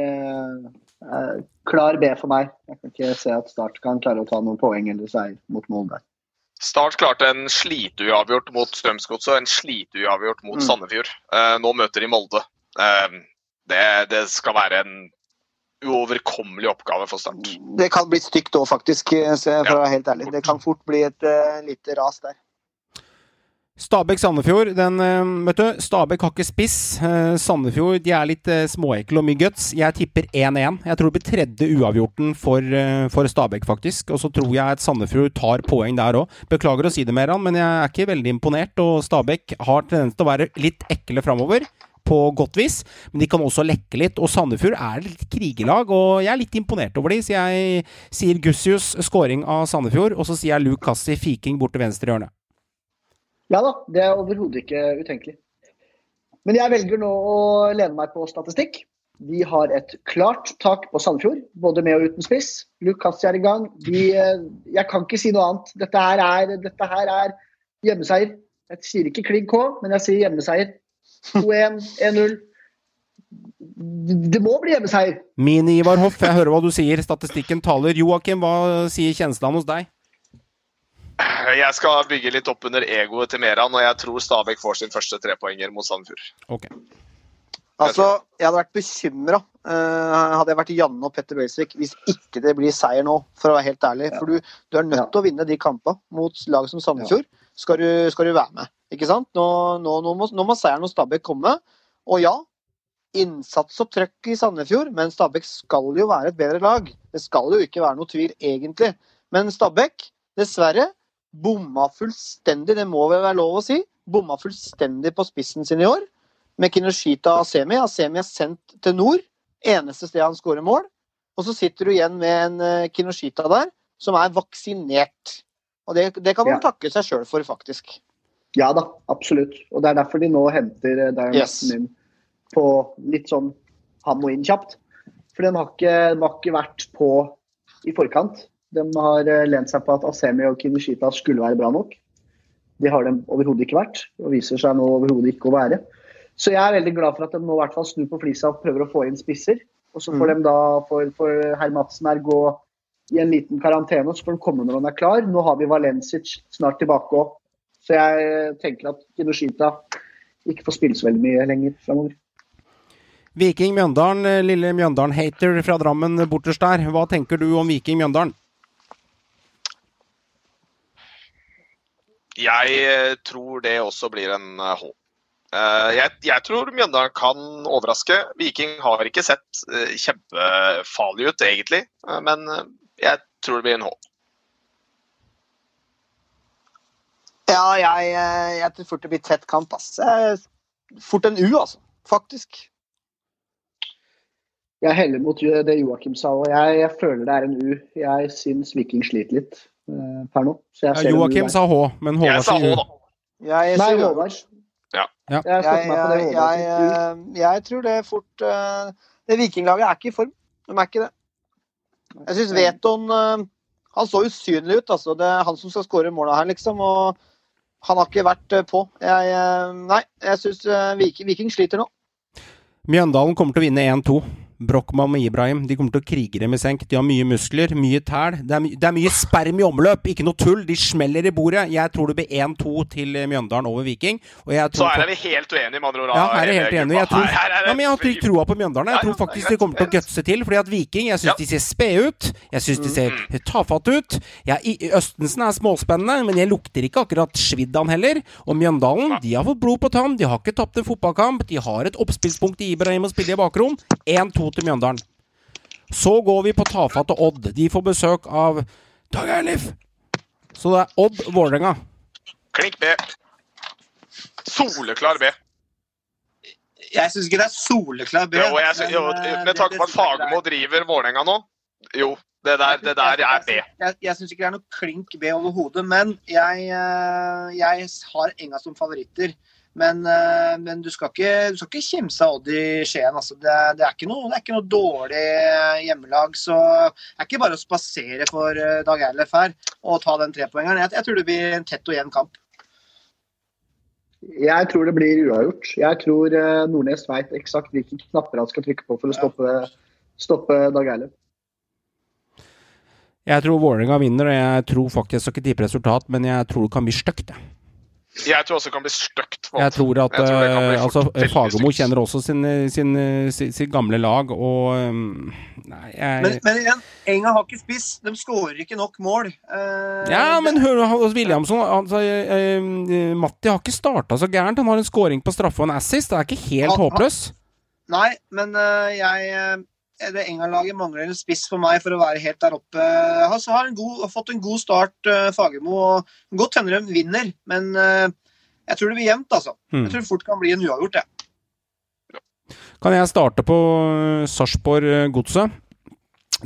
klar B for meg. Jeg kan ikke se at Start kan klare å ta noen poeng eller seier mot Molde. Start klarte en sliteuavgjort mot Strømsgodset og en sliteuavgjort mot Mm. Sandefjord. Eh, nå møter de Molde. Eh, det, det skal være en uoverkommelig oppgave for Start. Det kan bli stygt òg, faktisk, eh, så for å være helt ærlig. Det kan fort bli et uh, lite ras der. Stabæk-Sandefjord, den eh, Vet du, Stabæk har ikke spiss. Eh, Sandefjord de er litt eh, småekle og mye guts. Jeg tipper 1-1. Jeg tror det blir tredje uavgjorten for, for Stabæk, faktisk. Og så tror jeg at Sandefjord tar poeng der òg. Beklager å si det, Meran, men jeg er ikke veldig imponert. Og Stabæk har tendens til å være litt ekle framover. På godt vis, men de kan også lekke litt. Og Sandefjord er litt krigerlag, og jeg er litt imponert over de, så jeg sier Gussius scoring av Sandefjord, og så sier jeg Luke Cassi Fiking bort til venstre hjørne. Ja da, det er overhodet ikke utenkelig. Men jeg velger nå å lene meg på statistikk. Vi har et klart tak på Sandefjord, både med og uten spiss. Luke er i gang. De, eh, jeg kan ikke si noe annet. Dette her er, dette her er hjemmeseier. Jeg sier ikke klink K, men jeg sier hjemmeseier. 2-1, 1-0. Det må bli hjemmeseier. Mini-Ivar Hoff, jeg hører hva du sier. Statistikken taler. Joakim, hva sier kjenslene hos deg? Jeg skal bygge litt opp under egoet til Meran, og jeg tror Stabæk får sin første trepoenger mot Sandefjord. Okay. Altså, Jeg hadde vært bekymra hadde jeg vært Janne og Petter Belsvik hvis ikke det blir seier nå, for å være helt ærlig. For du, du er nødt Ja. til å vinne de kampene mot lag som Sandefjord. Skal, du, skal du være med. Ikke sant? Nå, nå, nå, må, nå må seieren hos Stabæk komme. Og ja, innsats og trøkk i Sandefjord, men Stabæk skal jo være et bedre lag. Det skal jo ikke være noe tvil, egentlig. Men Stabæk, dessverre, bomma fullstendig, det må vel være lov å si, bomma fullstendig på spissen sin i år. Med Kinoshita Asemi. Asemi er sendt til nord. Eneste sted han skårer mål. Og så sitter du igjen med en eh, Kinoshita der som er vaksinert. Og det, det kan man Ja. takke seg sjøl for, faktisk. Ja da, absolutt. Og det er derfor de nå henter eh, Darren Yes. Inn på litt sånn han må inn kjapt. For den har ikke, de har ikke vært på i forkant. De har eh, lent seg på at Asemi og Kinishita skulle være bra nok. Det har de overhodet ikke vært, og viser seg nå overhodet ikke å være. Så jeg er veldig glad for at de nå i hvert fall snur på flisa og prøver å få inn spisser. Og så får de da, for, for herr Madsen her, gå i en liten karantene, så får de komme når han er klar. Nå har vi Valencic snart tilbake òg. Så jeg tenker at Kinoshita ikke får spille så veldig mye lenger framover. Viking Mjøndalen, eh, lille Mjøndalen-hater fra Drammen borterst der. Hva tenker du om Viking Mjøndalen? Jeg eh, tror det også blir en eh, H. Eh, Jeg, jeg tror Mjøndalen kan overraske. Viking har ikke sett eh, kjempefarlig ut, egentlig. eh, Men eh, jeg tror det blir en H. Ja, jeg, eh, jeg tror fort det blir tett kamp. Ass. Eh, Fort en U, altså. Faktisk. Jeg heller mot det Joakim sa, og jeg, jeg føler det er en U. Jeg syns Viking sliter litt eh, per nå. Så jeg Ja, Joakim sa H, men Jeg Håvard sa H, da. Jeg, Nei. Håvard. Ja. Ja. Jeg jeg, jeg, jeg, eh, jeg tror det fort uh, Det vikinglaget er ikke i form. De er ikke det. Jeg syns Veton uh, Han så usynlig ut, altså. Det er han som skal skåre måla her, liksom. Og han har ikke vært eh, på. Jeg, eh, nei, jeg syns Viking, Viking sliter nå. Mjøndalen kommer til å vinne 1-2. Brochmann og Ibrahim de kommer til å krige dem i senk. De har mye muskler, mye tæl. Det er, my det er mye sperm i omløp, ikke noe tull. De smeller i bordet. Jeg tror det blir 1-2 til Mjøndalen over Viking. Så her er vi helt uenige, med andre ord. Ja, her er helt enig. Jeg tror, ja, men jeg har ikke troa på Mjøndalen. Jeg tror faktisk de kommer til å gutse til. Fordi at Viking, jeg syns Ja. de ser spede ut. Jeg syns de ser tafatte ut. Jeg, Østensen er småspennende, men jeg lukter ikke akkurat svidd han heller. Og Mjøndalen, de har fått blod på tann. De har ikke tapt en fotballkamp. De har et oppspillspunkt i Ibrahim å spille i bakrom. 1-2 til Mjøndalen. Så går vi på tafatte Odd. De får besøk av Dag Eilif. Så det er Odd-Vålerenga. Klink B. Soleklar B. Jeg syns ikke det er soleklar B. Jo, jeg, jo, eh, med tanke på at er. Fagermo driver Vålerenga nå, jo, det der, det der er B. Jeg, jeg syns ikke det er noe klink B overhodet, men jeg, eh, jeg har Enga som favoritter. Men, eh, men du, skal ikke, du skal ikke kimse av Odd i Skien. Altså. Det, det, er ikke noe, det er ikke noe dårlig hjemmelag. Så det er ikke bare å spasere for eh, Dag Eilef her og ta den trepoengeren. Jeg, jeg tror det blir en tett og jevn kamp. Jeg tror det blir uavgjort. Jeg tror eh, Nordnes veit eksakt hvilke knapper han skal trykke på for å stoppe, stoppe Dag Eilef. Jeg tror Vålerenga vinner, og jeg tror faktisk jeg skal ikke tippe resultat, men jeg tror det kan bli stygt. jeg. Jeg tror også det kan bli stygt. Jeg tror at Jeg tror eh, altså, Fagermo kjenner også sin, sin, sin, sitt gamle lag, og um, Nei, jeg Men, men igjen, Enga har ikke spiss. De skårer ikke nok mål. Eh, Ja, men hør hos Williamson altså, eh, eh, Matti har ikke starta så gærent. Han har en scoring på straffe og en assist. Det er ikke helt håpløs. Nei, men eh, jeg eh, det England-laget mangler en spiss for meg for å være helt der oppe. Han har en god, har fått en god start, uh, Fagermo. og Godt hender de vinner, men eh, jeg tror det blir jevnt, altså. Mm. Jeg tror det fort kan bli en uavgjort, jeg. Kan jeg starte på eh, Sarpsborg-godset?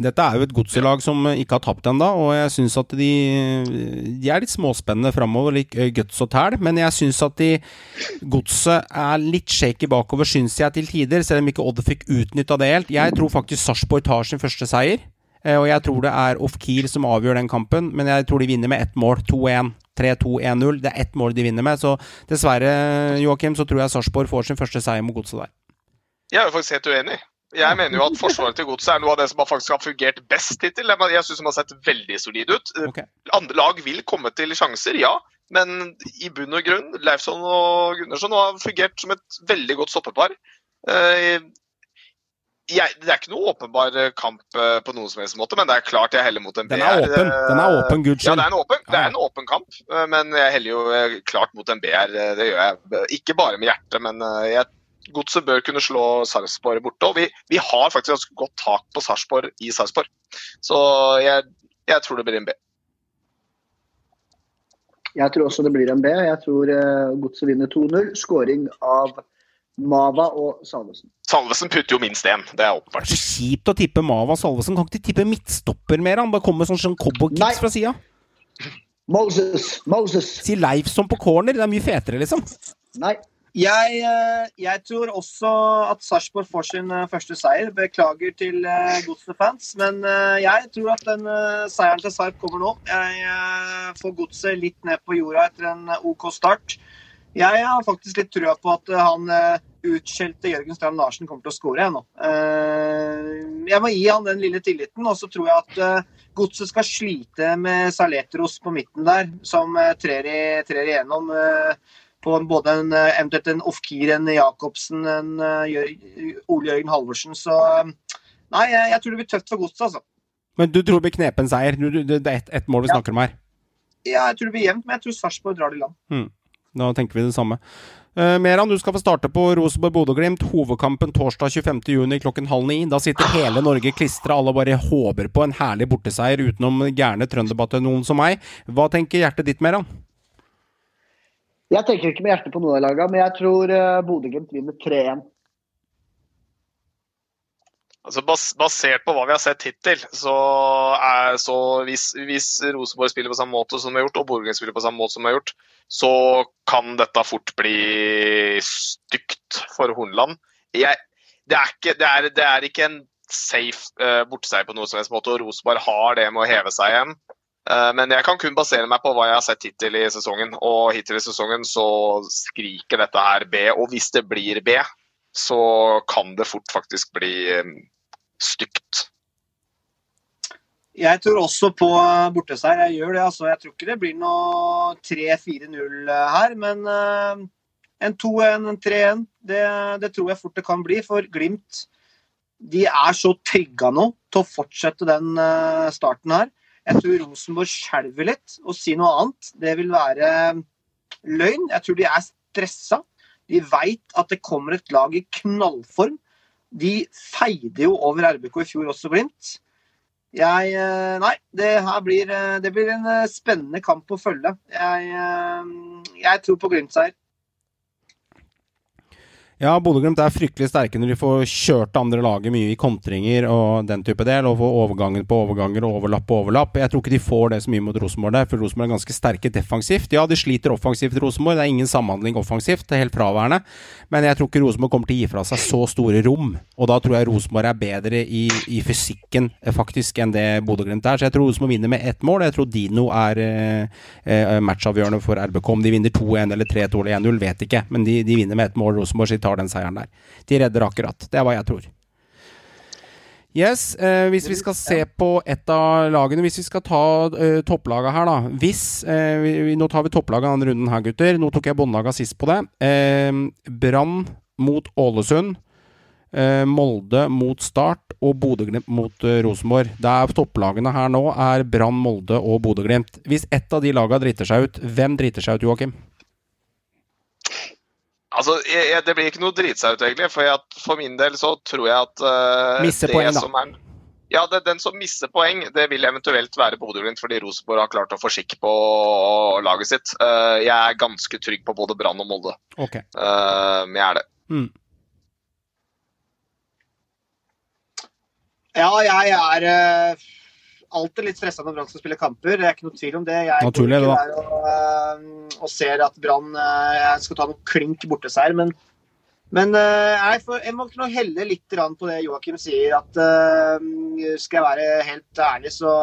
Dette er jo et godselag som ikke har tapt ennå, og jeg syns at de, de er litt småspennende framover, litt eh, guts og tæl, men jeg syns at de godset er litt shaky bakover, syns jeg til tider, selv om ikke Odd fikk utnytta det helt. Jeg tror faktisk Sarpsborg tar sin første seier, og jeg tror det er Ofkir som avgjør den kampen, men jeg tror de vinner med ett mål, 2-1. 3-2-1-0. Det er ett mål de vinner med, så dessverre, Joakim, så tror jeg Sarpsborg får sin første seier mot godset der. Jeg er faktisk helt uenig. Jeg mener jo at forsvaret til Godset er noe av det som har faktisk har fungert best hittil. Jeg syns de har sett veldig solide ut. Okay. Andre lag vil komme til sjanser, ja. Men i bunn og grunn, Leifson og Gunnarsson har fungert som et veldig godt stoppepar. Eh, Jeg, det er ikke noe åpenbar kamp eh, på noen som helst måte, men det er klart jeg heller mot en BR. Den er åpen. Den er åpen, Ja, det er en åpen, det er en åpen kamp, eh, men jeg heller jo eh, klart mot en BR. eh, Det gjør jeg. Ikke bare med hjertet, men eh, jeg Godset bør kunne slå Sarpsborg borte. Og vi, vi har faktisk ganske godt tak på Sarpsborg i Sarpsborg. Så jeg, jeg tror det blir en B. Jeg tror også det blir en B. Jeg tror uh, Godset vinner 2-0. Skåring av Mava og Salvesen. Salvesen putter jo minst én, det er Det er så kjipt å tippe Mava Salvesen. Kan ikke de tippe midtstopper mer? Han bare kommer med sånn, sånn cowboykicks fra sida. Moses! Moses! Si Leifson på corner. Det er mye fetere, liksom. Nei. Jeg, eh, jeg tror også at Sarpsborg får sin eh, første seier. Beklager til eh, Godset-fans, men jeg tror at den seieren til Sarp kommer nå. Jeg får Godset litt ned på jorda etter en OK start. Jeg har faktisk litt trua på at han utskjelte Jørgen Strand Larsen kommer til å skåre jeg nå. Eh, Jeg må gi han den lille tilliten, og så tror jeg at Godset skal slite med Saletros på midten der, som trer, i, trer igjennom. På både en, eh, eventuelt en Ofkir, en Jacobsen, en eh, Ole Jørgen Halvorsen. Så eh, nei, jeg, tror det blir tøft for godset, altså. Men du tror det blir knepen seier? Det er ett et mål vi Ja. snakker om her. Ja, jeg tror det blir jevnt, men jeg tror Sarpsborg drar det i land. Da tenker vi det samme. Uh, Meran, du skal få starte på Rosenborg-Bodø-Glimt. Hovedkampen torsdag 25.6 klokken halv ni. Da sitter hele Norge klistra, alle bare håper på en herlig borteseier utenom gærne trønderbataljonen som meg. Hva tenker hjertet ditt, Meran? Jeg tenker ikke med hjertet på noen av lagene, men jeg tror uh, Bodø-Glimt vinner 3-1. Altså bas basert på hva vi har sett hittil, så er så hvis, hvis Rosenborg spiller på samme måte som de har gjort, og Borgen spiller på samme måte som de har gjort, så kan dette fort bli stygt for Hornland. Jeg, det, er ikke, det, er, det er ikke en safe uh, borteseier på noen som helst måte, og Rosenborg har det med å heve seg igjen. Eh, men jeg kan kun basere meg på hva jeg har sett hittil i sesongen, og hittil i sesongen så skriker dette her B. Og hvis det blir B, så kan det fort faktisk bli eh, stygt. Jeg tror også på borteseier. Jeg gjør det, altså. Jeg tror ikke det blir noe 3-4-0 her, men eh, en 2-1, en 3-1, det, det tror jeg fort det kan bli. For Glimt de er så trygga nå til å fortsette den eh, starten her. Jeg tror Rosenborg skjelver litt. Å si noe annet, det vil være løgn. Jeg tror de er stressa. De veit at det kommer et lag i knallform. De feide jo over RBK i fjor også, Glimt. Jeg eh, Nei, det her blir, eh, det blir en eh, spennende kamp å følge. Jeg, eh, jeg tror på Glimt-seier. Ja, Bodø-Glimt er fryktelig sterke når de får kjørt andre laget mye i kontringer og den type del, og får overgangen på overganger og overlapp på overlapp. Jeg tror ikke de får det så mye mot Rosenborg der, for Rosenborg er ganske sterke defensivt. Ja, de sliter offensivt, Rosenborg. Det er ingen samhandling offensivt, det er helt fraværende. Men jeg tror ikke Rosenborg kommer til å gi fra seg så store rom, og da tror jeg Rosenborg er bedre i, i fysikken eh, faktisk enn det Bodø-Glimt er. Så jeg tror Rosenborg vinner med ett mål. Jeg tror Dino er eh, eh matchavgjørende for RBK. Om de vinner 2-1 eller 3-2 eller 1-0, vet ikke, men de, de vinner med ett mål. Rosenborg tar den seieren der. De redder akkurat. Det er hva jeg tror. Yes, eh, hvis vi skal se på et av lagene Hvis vi skal ta eh, topplaga her, da. Hvis eh, vi, Nå tar vi topplaga denne runden her, gutter. Nå tok jeg båndlaga sist på det. Eh, Brann mot Ålesund. Eh, Molde mot Start og Bodø-Glimt mot eh, Rosenborg. Er topplagene her nå er Brann, Molde og Bodø-Glimt. Hvis ett av de laga driter seg ut, hvem driter seg ut, Joakim? Altså, jeg, jeg, Det blir ikke noe drite egentlig. For, jeg, for, min del så tror jeg at uh, Misse poeng, da. Er, ja, det, Den som misser poeng, det vil eventuelt være Bodø-Glimt, fordi Rosenborg har klart å få skikk på laget sitt. Uh, jeg er ganske trygg på både Brann og Molde. Okay. Uh, jeg er det. Mm. Ja, jeg er alltid litt stressa når Brann skal spille kamper. Det er ikke noe tvil om det. Jeg Naturlig, går ikke der og, uh, og, ser at Brann uh, skal ta noen klink borteseier, men men uh, jeg, får, jeg må kunne helle litt på det Joakim sier. at Skal jeg være helt ærlig, så,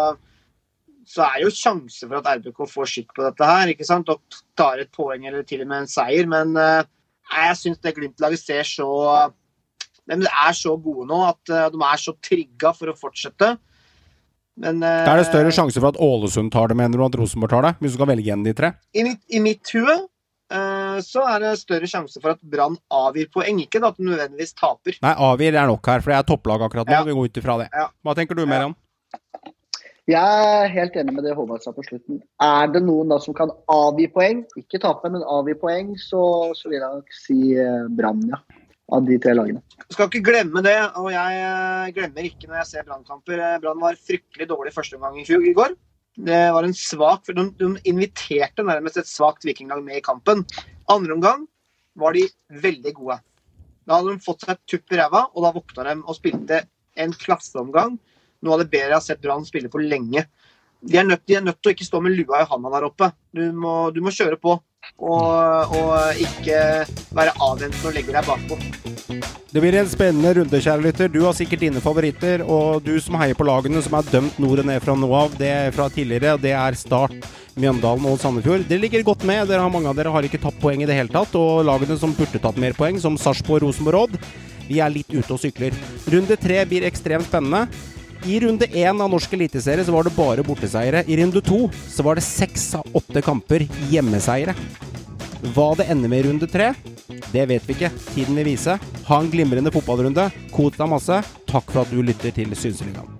så er det jo sjanse for at RBK får skikk på dette her. ikke sant? Og tar et poeng eller til og med en seier. Men jeg syns det Glimt-laget ser så de er så gode nå at de er så trigga for å fortsette. Men, uh, da er det større sjanse for at Ålesund tar det, mener du, at Rosenborg tar det? Hvis du skal velge en av de tre? I mitt, i mitt hue uh, så er det større sjanse for at Brann avgir poeng, ikke at de nødvendigvis taper. Nei, avgir er nok her, for det er topplag akkurat nå. Ja. Vi går ut ifra det. Ja. Hva tenker du, Merian? Jeg er helt enig med det Håvard sa på slutten. Er det noen da som kan avgi poeng, ikke tape, men avgi poeng, så, så vil jeg nok si uh, Brann, ja av de tre lagene. Skal ikke glemme det, og jeg eh, glemmer ikke når jeg ser Brannkamper. Eh, Brann var fryktelig dårlig første omgang i går. Det var en svak, de, de inviterte nærmest et svakt vikinglag med i kampen. Andre omgang var de veldig gode. Da hadde de fått seg et tupp i ræva, og da våkna de og spilte en klasseomgang. Noe av det bedre jeg har sett Brann spille på lenge. De er, nødt, de er nødt til å ikke stå med lua i handa der oppe. Du må, du må kjøre på. Og, og ikke være avventende og legge deg bakpå. Det blir en spennende runde, kjære lytter. Du har sikkert dine favoritter. Og du som heier på lagene som er dømt nord og ned fra nå av, det fra tidligere, det er Start, Mjøndalen og Sandefjord. Dere ligger godt med. Dere har Mange av dere har ikke tatt poeng i det hele tatt. Og lagene som burde tatt mer poeng, som Sarpsborg, Rosenborg, Odd, vi er litt ute og sykler. Runde tre blir ekstremt spennende. I runde én av norsk eliteserie så var det bare borteseiere. I runde to så var det seks av åtte kamper hjemmeseiere. Hva det ender med i runde tre, det vet vi ikke. Tiden vil vise. Ha en glimrende fotballrunde. Kos deg masse. Takk for at du lytter til Synseligaen.